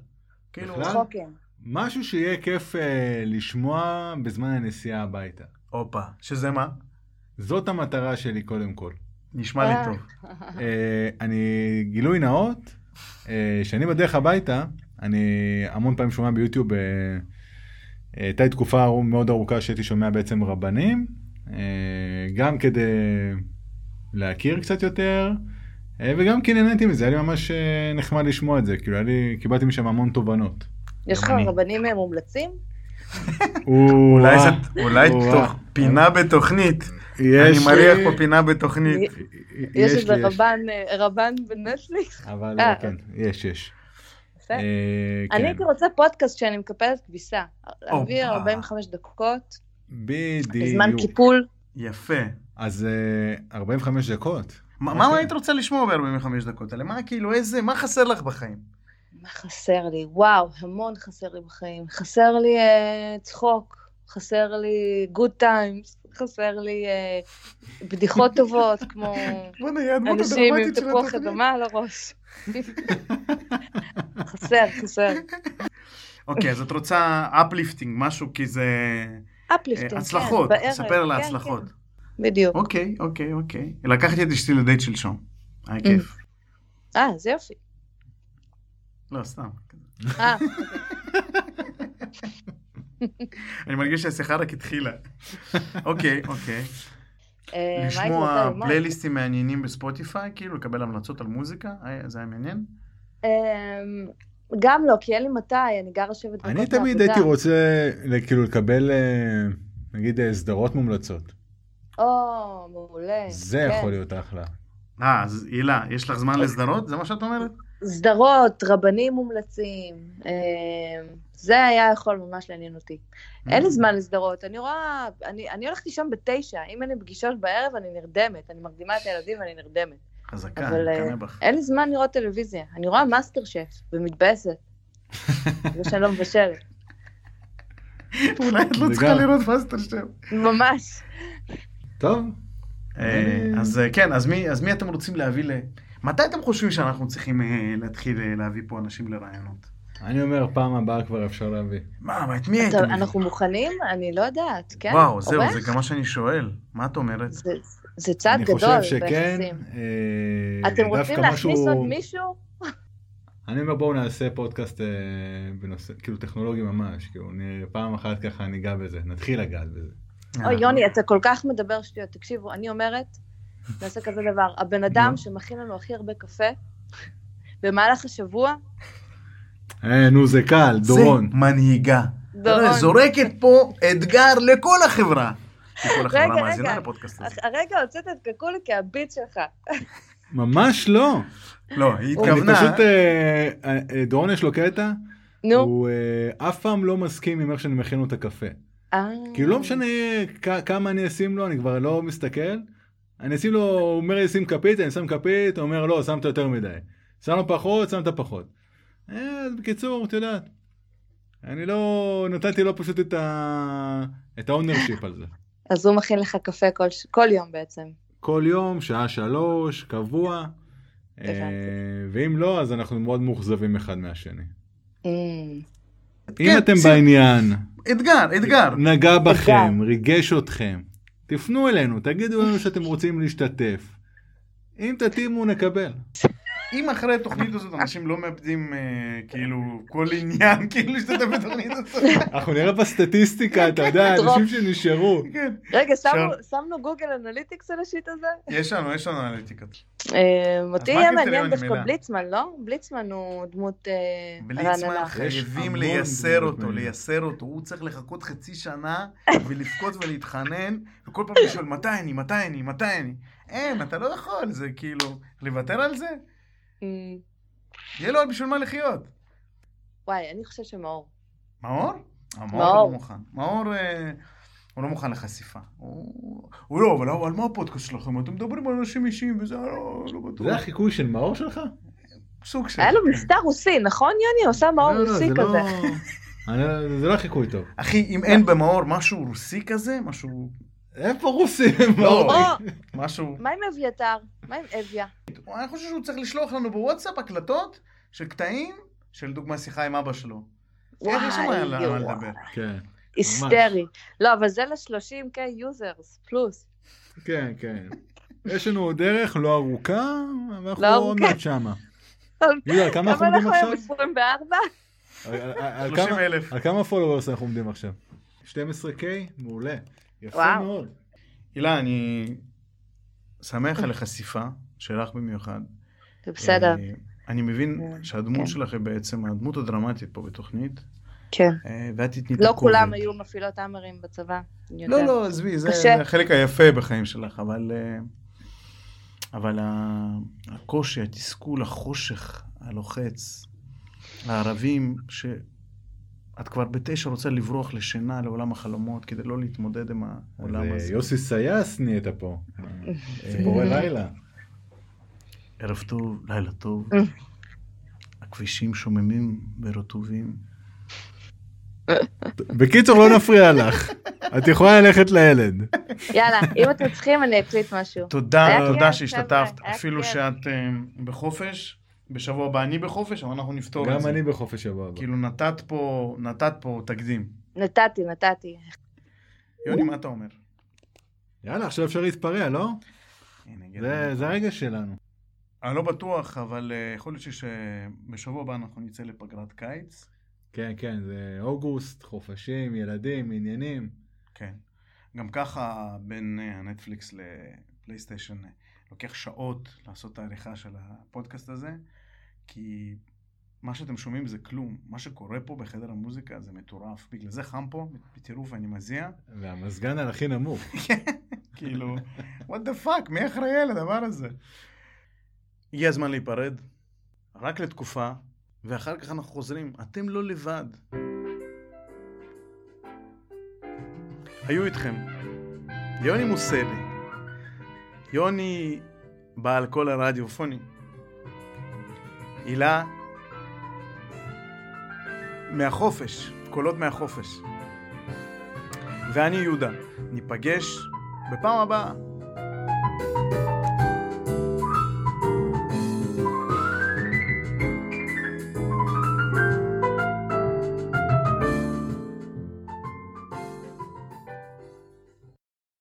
כאילו?
צחוקים.
משהו שיהיה כיף אה, לשמוע בזמן הנסיעה הביתה.
הופה, שזה מה?
זאת המטרה שלי קודם כל.
נשמע לי
אה.
טוב.
אה, אני, גילוי נאות, אה, שאני בדרך הביתה, אני המון פעמים שומע ביוטיוב, אה, אה, הייתה תקופה מאוד ארוכה שהייתי שומע בעצם רבנים, אה, גם כדי להכיר קצת יותר, אה, וגם כי נהניתי מזה, היה לי ממש נחמד לשמוע את זה, כאילו, לי, קיבלתי משם המון תובנות.
יש לך. רבנים אה, מומלצים?
אולי. תוך פינה בתוכנית.
יש
אני מריח פה פינה בתוכנית.
יש איזה רבן, אה, רבן בנטפליקס?
אבל
אה,
כן, יש, יש. אה,
אני
כן.
הייתי רוצה פודקאסט כשאני מקפלת כביסה. להעביר
הופה.
45 דקות,
בדיוק.
בזמן קיפול.
יפה.
אז אה, 45 דקות.
מה מה
אוקיי.
היית רוצה לשמוע ב-45 דקות האלה? מה כאילו, איזה, מה חסר לך בחיים?
מה חסר לי? וואו, המון חסר לי בחיים. חסר לי אה, צחוק, חסר לי good times, חסר לי אה, בדיחות טובות, כמו אנשים עם תפוח אדמה על הראש. חסר, חסר.
אוקיי, אז את רוצה uplifting, משהו כי זה...
uplifting, כן,
הצלחות, ספר על
כן,
ההצלחות.
כן, בדיוק.
אוקיי, אוקיי, אוקיי. לקחתי את אשתי לדייט שלשום.
אממ.
היה כיף.
אה, זה יופי.
לא, סתם.
אה,
אני מרגיש שהשיחה רק התחילה. אוקיי, אוקיי.
אה,
לשמוע? פלייליסטים מעניינים בספוטיפיי, כאילו לקבל המלצות על מוזיקה, היה- זה היה מעניין.
אמ, גם לא, כי אין לי מתי, אני גרה שבט
אני תמיד הייתי רוצה כאילו לקבל אה, נגיד אה, סדרות מומלצות.
או, מעולה.
זה
כן.
יכול להיות אחלה.
אה, אז הילה, יש לך זמן לסדרות? זה מה שאת אומרת?
סדרות, רבנים מומלצים, אמ, זה היה יכול ממש לעניין אותי. אין
Mm.
לי זמן לסדרות, אני רואה, אני אני הולכת לישון בתשע, אם אין לי פגישות בערב אני נרדמת, אני מרדימה את הילדים ואני נרדמת.
חזקה,
אבל,
אני
אה,
מקנא בך.
אין לי זמן לראות טלוויזיה, אני רואה מאסטר שף ומתבאסת. זה שאני לא מבשלת,
אולי את לא צריכה. לראות מאסטר שף.
ממש.
טוב,
אה, אז אה, כן, אז מי, אז מי אתם רוצים להביא ל... מתי אתם חושבים שאנחנו צריכים אה, להתחיל אה, להביא פה אנשים לראיונות?
אני אומר פעם הבאה כבר אפשר להביא.
מה, מה, את מי הייתם?
אנחנו מוכנים? אני לא יודעת, כן?
וואו, זהו? זה גם מה שאני שואל. מה את אומרת?
זה- צעד
אני
גדול
חושב שכן. אה,
אתם רוצים להכניס
משהו-
עוד מישהו?
אני אומר בואו נעשה פודקאסט אה, בנושא, כאילו טכנולוגי ממש, כאילו פעם אחת ככה ניגע בזה, נתחיל לגעת בזה.
אוי, יוני, אתה כל כך מדבר שטויות. תקשיבו, אני אומרת, נעשה כזה דבר. הבן אדם. שמכין לנו הכי הרבה קפה, במהלך השבוע,
אה, נו זה קל, דורון.
זה מנהיגה.
דורון.
זורקת פה אתגר לכל החברה.
רגע,
מאזינה
רגע.
לפודקאסט הזה.
הרגע הוצאת את קקוליקי הביט שלך.
ממש לא.
לא, היא
אני
התכוונה...
פשוט, אה, אה, דורון יש לו קטע. הוא אה, אף פעם לא מסכים עם איך שאני מכין לו את הקפה.
אה.
כאילו לא משנה כמה אני אשים לו, אני כבר לא מסתכל. אני אשים לו, הוא אומר לי שים כפית, אני שם כפית, הוא אומר לא, שמת יותר מדי. שם לו פחות, שמת פחות. אה, אז בקיצור, את יודעת. אני לא, נתתי לו פשוט את ה... את ה ownership על זה.
אז הוא מכין לך קפה כל כל יום בעצם.
כל יום, שעה שלוש, קבוע. אה. ואם לא, אז אנחנו מאוד מאוכזבים אחד מהשני.
Mm.
אם אתם
שים-
בעניין,
אתגר, אתגר.
נגע בכם, ריגש אתכם, תפנו אלינו, תגידו לנו שאתם רוצים להשתתף. אם תתאימו, נקבל.
אם אחרי התוכנית הזאת אנשים לא מאבדים אה, כאילו כל עניין כאילו להשתתף בתוכנית הזאת.
אנחנו נראה בסטטיסטיקה, אתה יודע. אנשים שנשארו.
כן.
רגע, שמנו- Google Analytics על ה shit הזה?
יש לנו, יש לנו אנליטיקות.
אה, אותי יהיה מעניין דווקא? בליצמן, לא? בליצמן הוא דמות אה,
בליצמן
רעננה.
חייבים
המון
לייסר אותו. לייסר אותו. הוא צריך לחכות חצי שנה ולבכות ולהתחנן, וכל פעם לשאול מתי אני, מתי אני, מתי אני. אין, אתה לא יכול, זה כאילו, לוותר על זה? יהיה לו בשביל מה לחיות.
וואי, אני חושבת שמאור.
מאור? המאור
מאור.
לא מוכן. מאור, אה, הוא לא מוכן לחשיפה. הוא לא, אבל אבל מה הפודקאסט שלכם? אתם מדברים על אנשים אישיים וזה לא לא בטוח.
זה החיקוי של מאור שלך?
סוג של...
היה לו מבטא רוסי, נכון יוני? הוא עושה מאור
לא, לא,
רוסי
זה לא-
כזה.
אני- זה לא חיקוי טוב.
אחי, אם אין במאור משהו רוסי כזה, משהו...
איפה רוסים?
לא,
מאור?
או,
משהו...
מה עם אביתר? מה עם אביה?
אני חושב שהוא צריך לשלוח לנו בוואטסאפ הקלטות של קטעים של דוגמה שיחה עם אבא שלו. איך יש שם
וואי,
על מה
יואו.
לדבר?
כן,
היסטרי. לא, אבל זה ל-30K users plus.
כן, כן. יש לנו עוד דרך לא ארוכה, אבל אנחנו
לא
עוד. מעט שמה. יהודה, על כמה אנחנו
כמה
עומדים
אנחנו
עכשיו?
24?
על- על- על
30
כמה-
אלף.
על כמה פולוורס אנחנו עומדים עכשיו? 12K? מעולה. יפה
וואו.
מאוד.
הילה, אני שמח על החשיפה שלך במיוחד.
זה בסדר.
אה, אני מבין
כן.
שהדמות
כן.
שלך היא בעצם הדמות הדרמטית פה בתוכנית,
כן.
אה, ואת תתני את
לא
הכובד.
כולם היו מפעילות האמרים בצבא.
לא. לא, עזבי, זה החלק היפה בחיים שלך, אבל... אה, אבל הקושי, התסכול, החושך, הלוחץ, הערבים, שאת כבר בתשע רוצה לברוח לשינה, לעולם החלומות, כדי לא להתמודד עם העולם
אה,
הזה.
יוסי סייס נהיית פה. ציפורי לילה.
ערב טוב, לילה טוב.
אה.
הכבישים שוממים ורטובים.
בקיצור, לא נפריע לך. את יכולה ללכת לילד.
יאללה, אם אתם צריכים אני אקליט משהו.
תודה, תודה שהשתתפת, אפילו. שאת אה, בחופש. בשבוע הבא אני בחופש, אבל אנחנו נפתור את
גם
זה.
אני בחופש הבא. הבא.
כאילו נתת פה, נתת פה תקדים.
נתתי, נתתי.
יוני, מה אתה אומר?
יאללה, עכשיו אפשר להתפרע, לא? זה. זה הרגע שלנו.
אני לא בטוח, אבל אה, יכול להיות שבשבוע הבא אנחנו נצא לפגרת קיץ.
כן, כן, זה אוגוסט, חופשים, ילדים, עניינים.
כן. גם ככה בין אה, הנטפליקס לפלייסטיישן אה, לוקח שעות לעשות את העריכה של הפודקאסט הזה, כי מה שאתם שומעים זה כלום. מה שקורה פה בחדר המוזיקה זה מטורף. בגלל זה חם פה, בטירוף אני מזיע.
והמזגן על הכי נמוך.
כאילו, what the fuck, מי אחראי על הדבר הזה? הגיע הזמן להיפרד, רק לתקופה, ואחר כך אנחנו חוזרים. אתם לא לבד. היו איתכם יוני מוסלי, יוני בעל קול הרדיופוני, הילה מהחופש, קולות מהחופש, ואני יהודה. ניפגש בפעם הבאה.